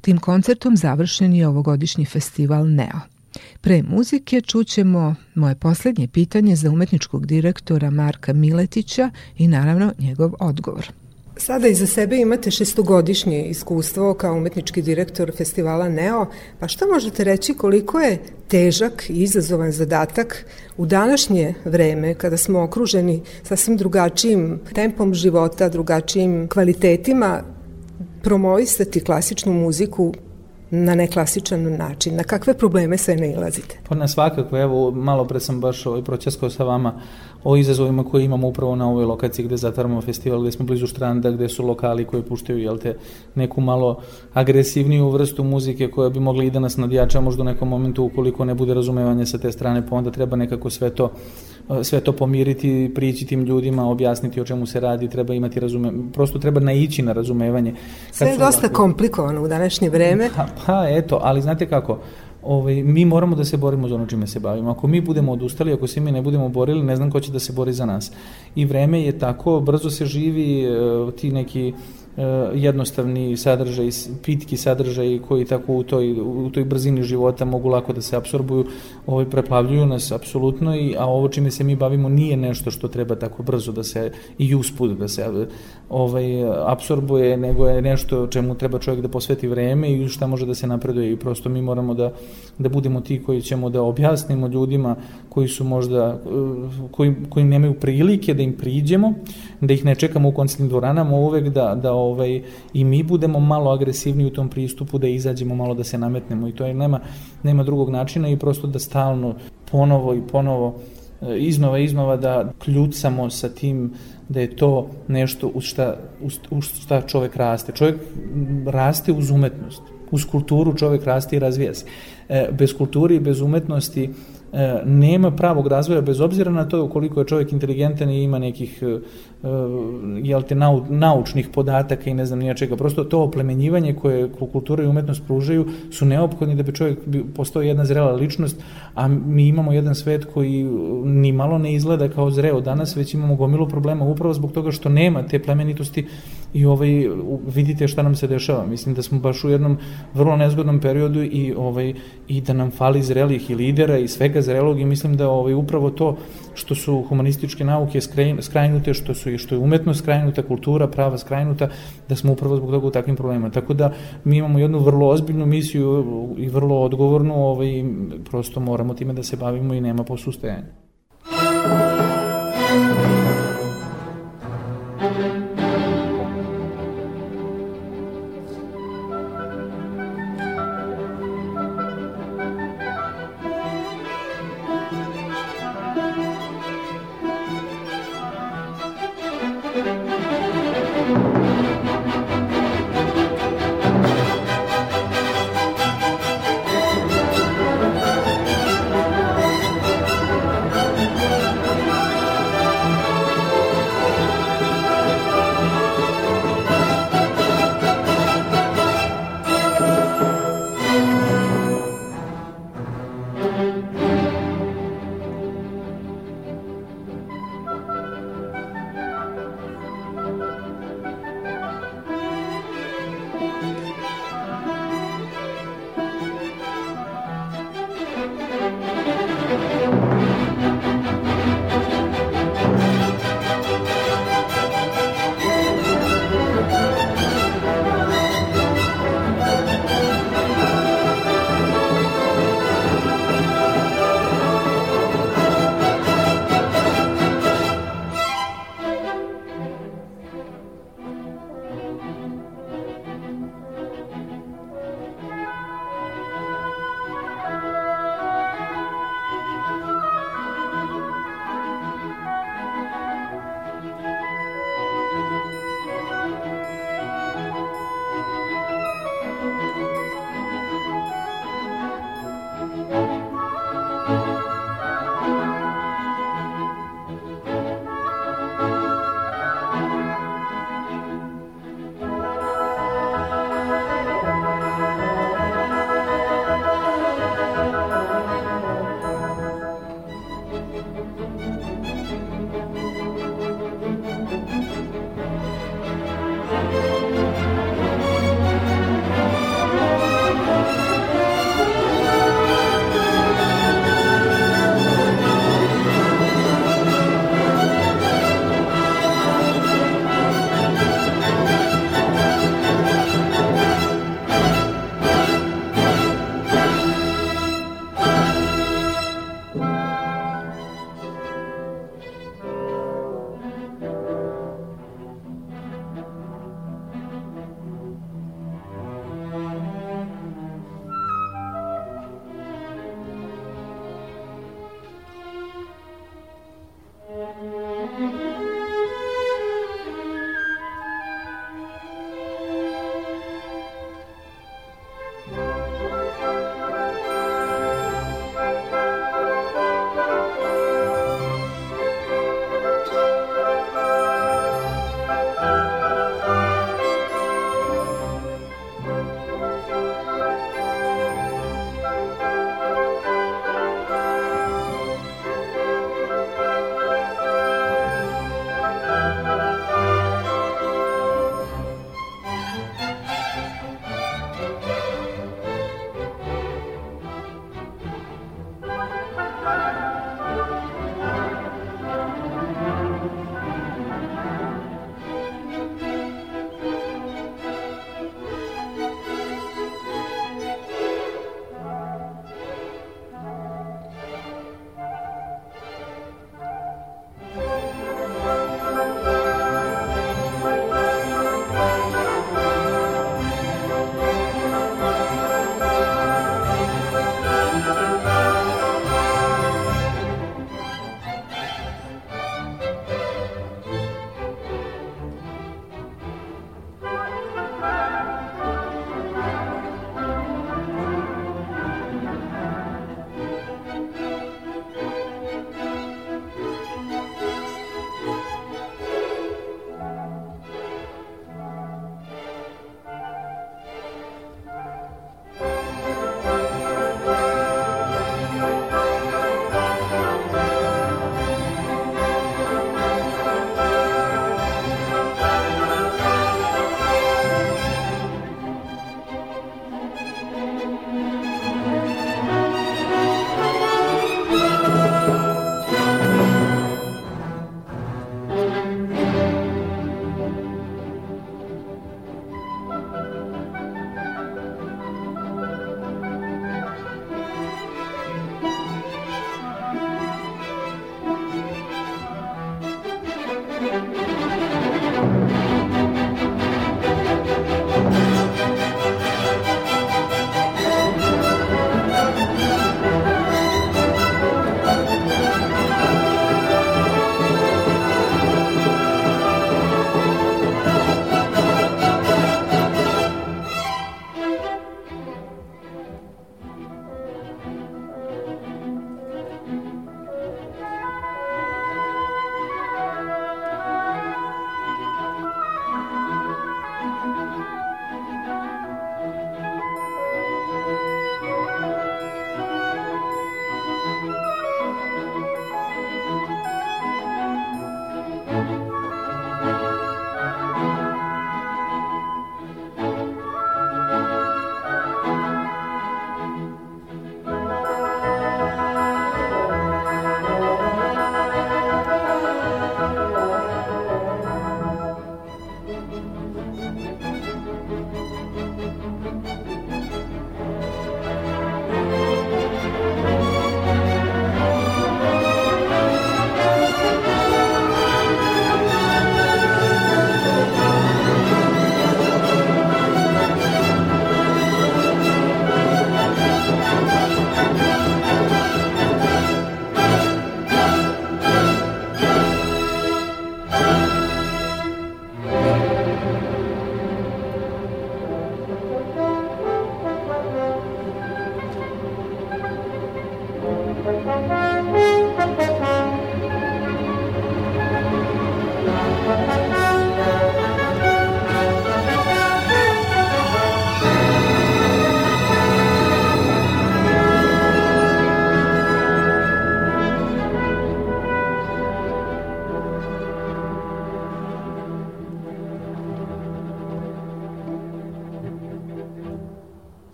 Tim koncertom završen je ovogodišnji festival Neo. Pre muzike čućemo moje poslednje pitanje za umetničkog direktora Marka Miletića i naravno njegov odgovor. Sada iza sebe imate šestogodišnje iskustvo kao umetnički direktor festivala Neo, pa šta možete reći koliko je težak i izazovan zadatak u današnje vreme kada smo okruženi sasvim drugačijim tempom života, drugačijim kvalitetima, promovisati klasičnu muziku na neklasičan način? Na kakve probleme sve ne ilazite? Pa na svakako, evo, malo pre sam baš ovaj pročeskao sa vama o izazovima koje imamo upravo na ovoj lokaciji gde zatvaramo festival, gde smo blizu štranda, gde su lokali koji puštaju jel te, neku malo agresivniju vrstu muzike koja bi mogla i da nas nadjača možda u nekom momentu ukoliko ne bude razumevanje sa te strane, pa onda treba nekako sve to sve to pomiriti, prići tim ljudima, objasniti o čemu se radi, treba imati razume, prosto treba naići na razumevanje. Sve je dosta ovako... komplikovano u današnje vreme. Pa, pa eto, ali znate kako, ovaj, mi moramo da se borimo za ono čime se bavimo. Ako mi budemo odustali, ako se mi ne budemo borili, ne znam ko će da se bori za nas. I vreme je tako, brzo se živi, eh, ti neki E, jednostavni sadržaj, pitki sadržaj koji tako u toj, u toj brzini života mogu lako da se apsorbuju, ovaj, preplavljuju nas apsolutno, i, a ovo čime se mi bavimo nije nešto što treba tako brzo da se i usput da se ovaj, apsorbuje, nego je nešto čemu treba čovjek da posveti vreme i šta može da se napreduje i prosto mi moramo da, da budemo ti koji ćemo da objasnimo ljudima koji su možda, koji, koji nemaju prilike da im priđemo, da ih ne čekamo u koncertnim dvoranama, uvek da, da ovaj, i mi budemo malo agresivni u tom pristupu, da izađemo malo da se nametnemo i to je nema, nema drugog načina i prosto da stalno ponovo i ponovo e, iznova iznova da kljucamo sa tim da je to nešto u šta, u šta čovek raste. Čovek raste uz umetnost. Uz kulturu čovek raste i razvija se. E, bez kulturi i bez umetnosti e, nema pravog razvoja bez obzira na to koliko je čovjek inteligentan i ima nekih jel te, nau, naučnih podataka i ne znam nija čega. Prosto to oplemenjivanje koje kultura i umetnost pružaju su neophodni da bi čovjek postao jedna zrela ličnost, a mi imamo jedan svet koji ni malo ne izgleda kao zreo danas, već imamo gomilu problema upravo zbog toga što nema te plemenitosti i ovaj, vidite šta nam se dešava. Mislim da smo baš u jednom vrlo nezgodnom periodu i, ovaj, i da nam fali zrelih i lidera i svega zrelog i mislim da ovaj, upravo to što su humanističke nauke skrajnute, što su što je umetnost skrajnuta, kultura, prava skrajnuta, da smo upravo zbog toga u takvim problemima. Tako da mi imamo jednu vrlo ozbiljnu misiju i vrlo odgovornu, ovaj, prosto moramo time da se bavimo i nema posustajanja.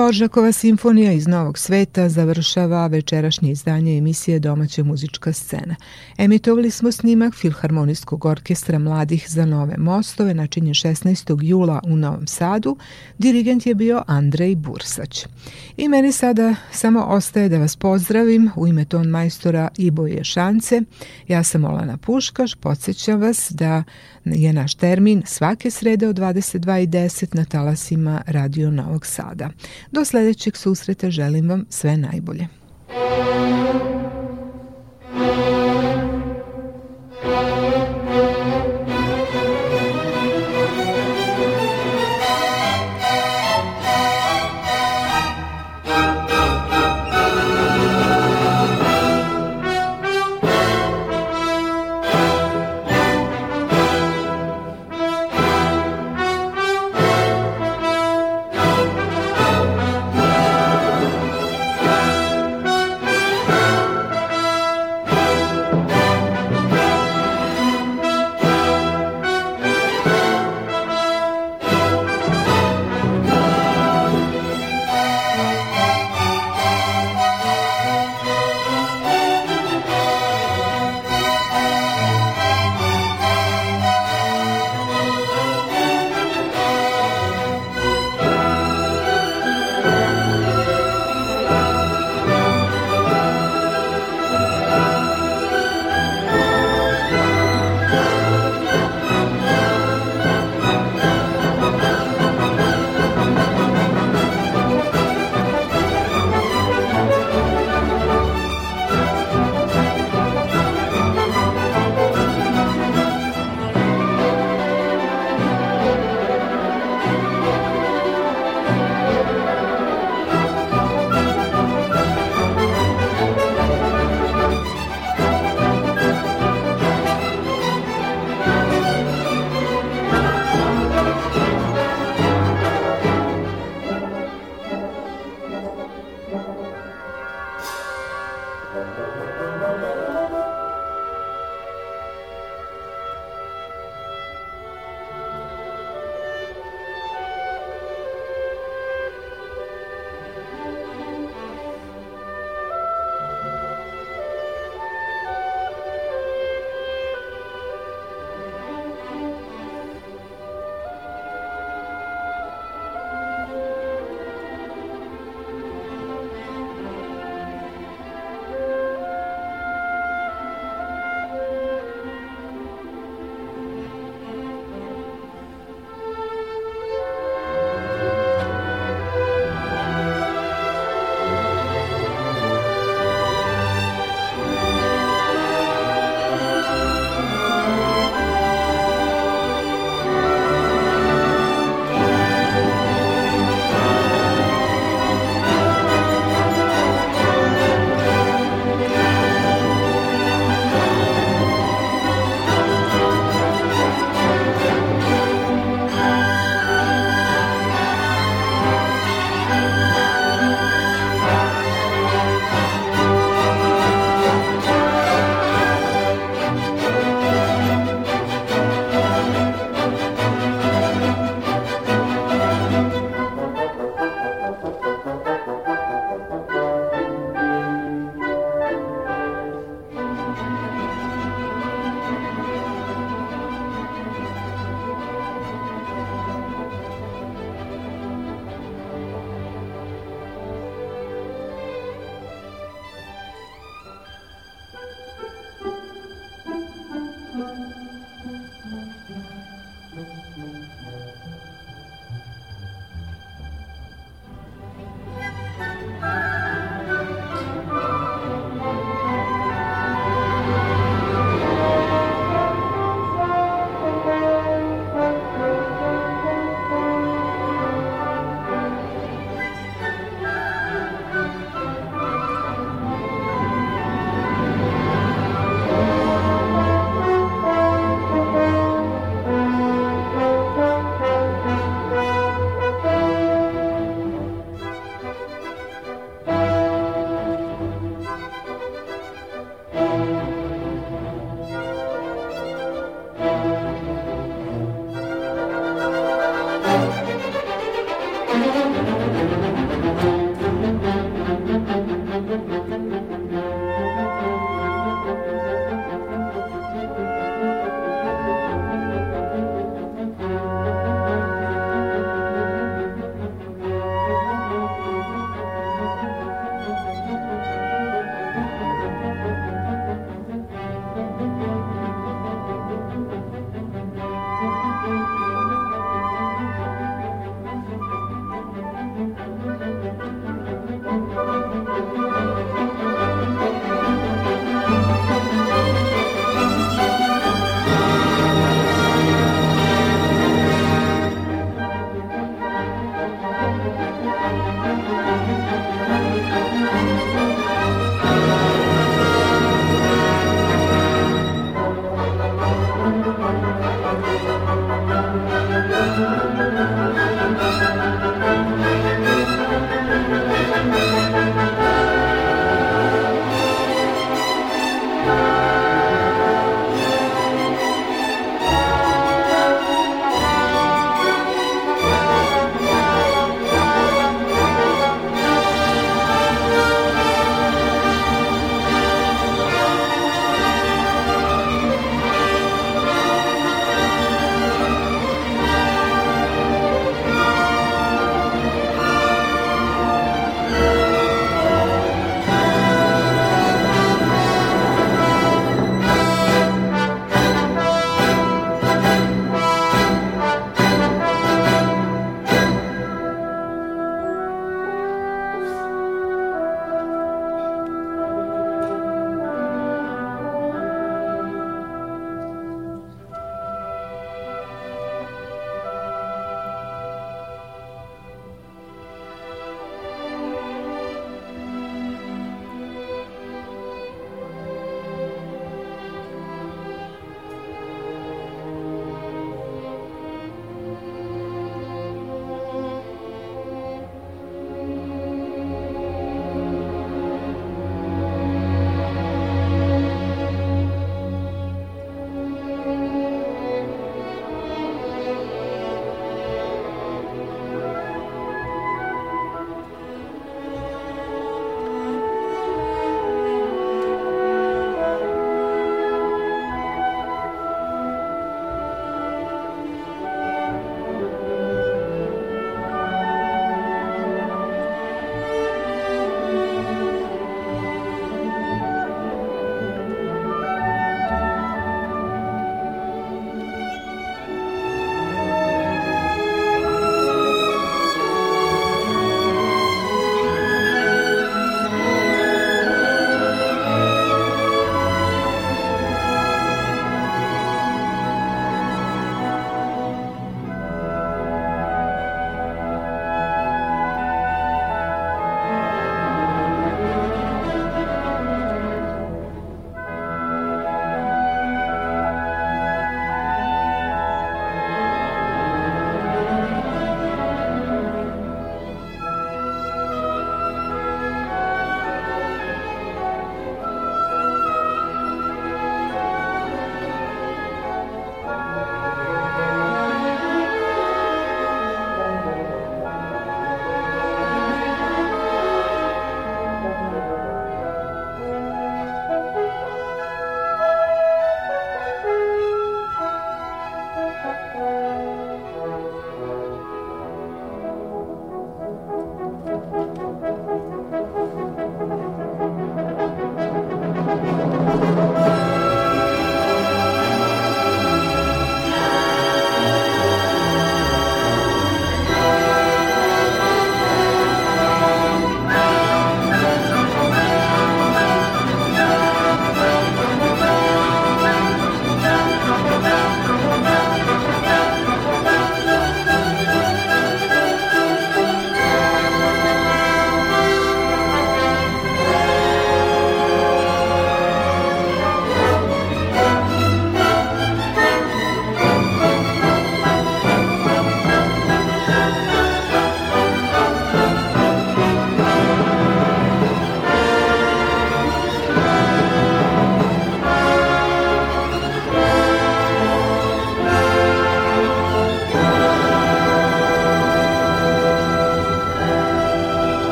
Dvoržakova simfonija iz Novog sveta završava večerašnje izdanje emisije Domaća muzička scena. Emitovali smo snimak Filharmonijskog orkestra mladih za nove mostove načinjen 16. jula u Novom Sadu. Dirigent je bio Andrej Bursać. I meni sada samo ostaje da vas pozdravim u ime ton majstora Iboje Šance. Ja sam Olana Puškaš, podsjećam vas da je naš termin svake srede od 22.10 na talasima Radio Novog Sada. Do sledećeg susreta želim vam sve najbolje.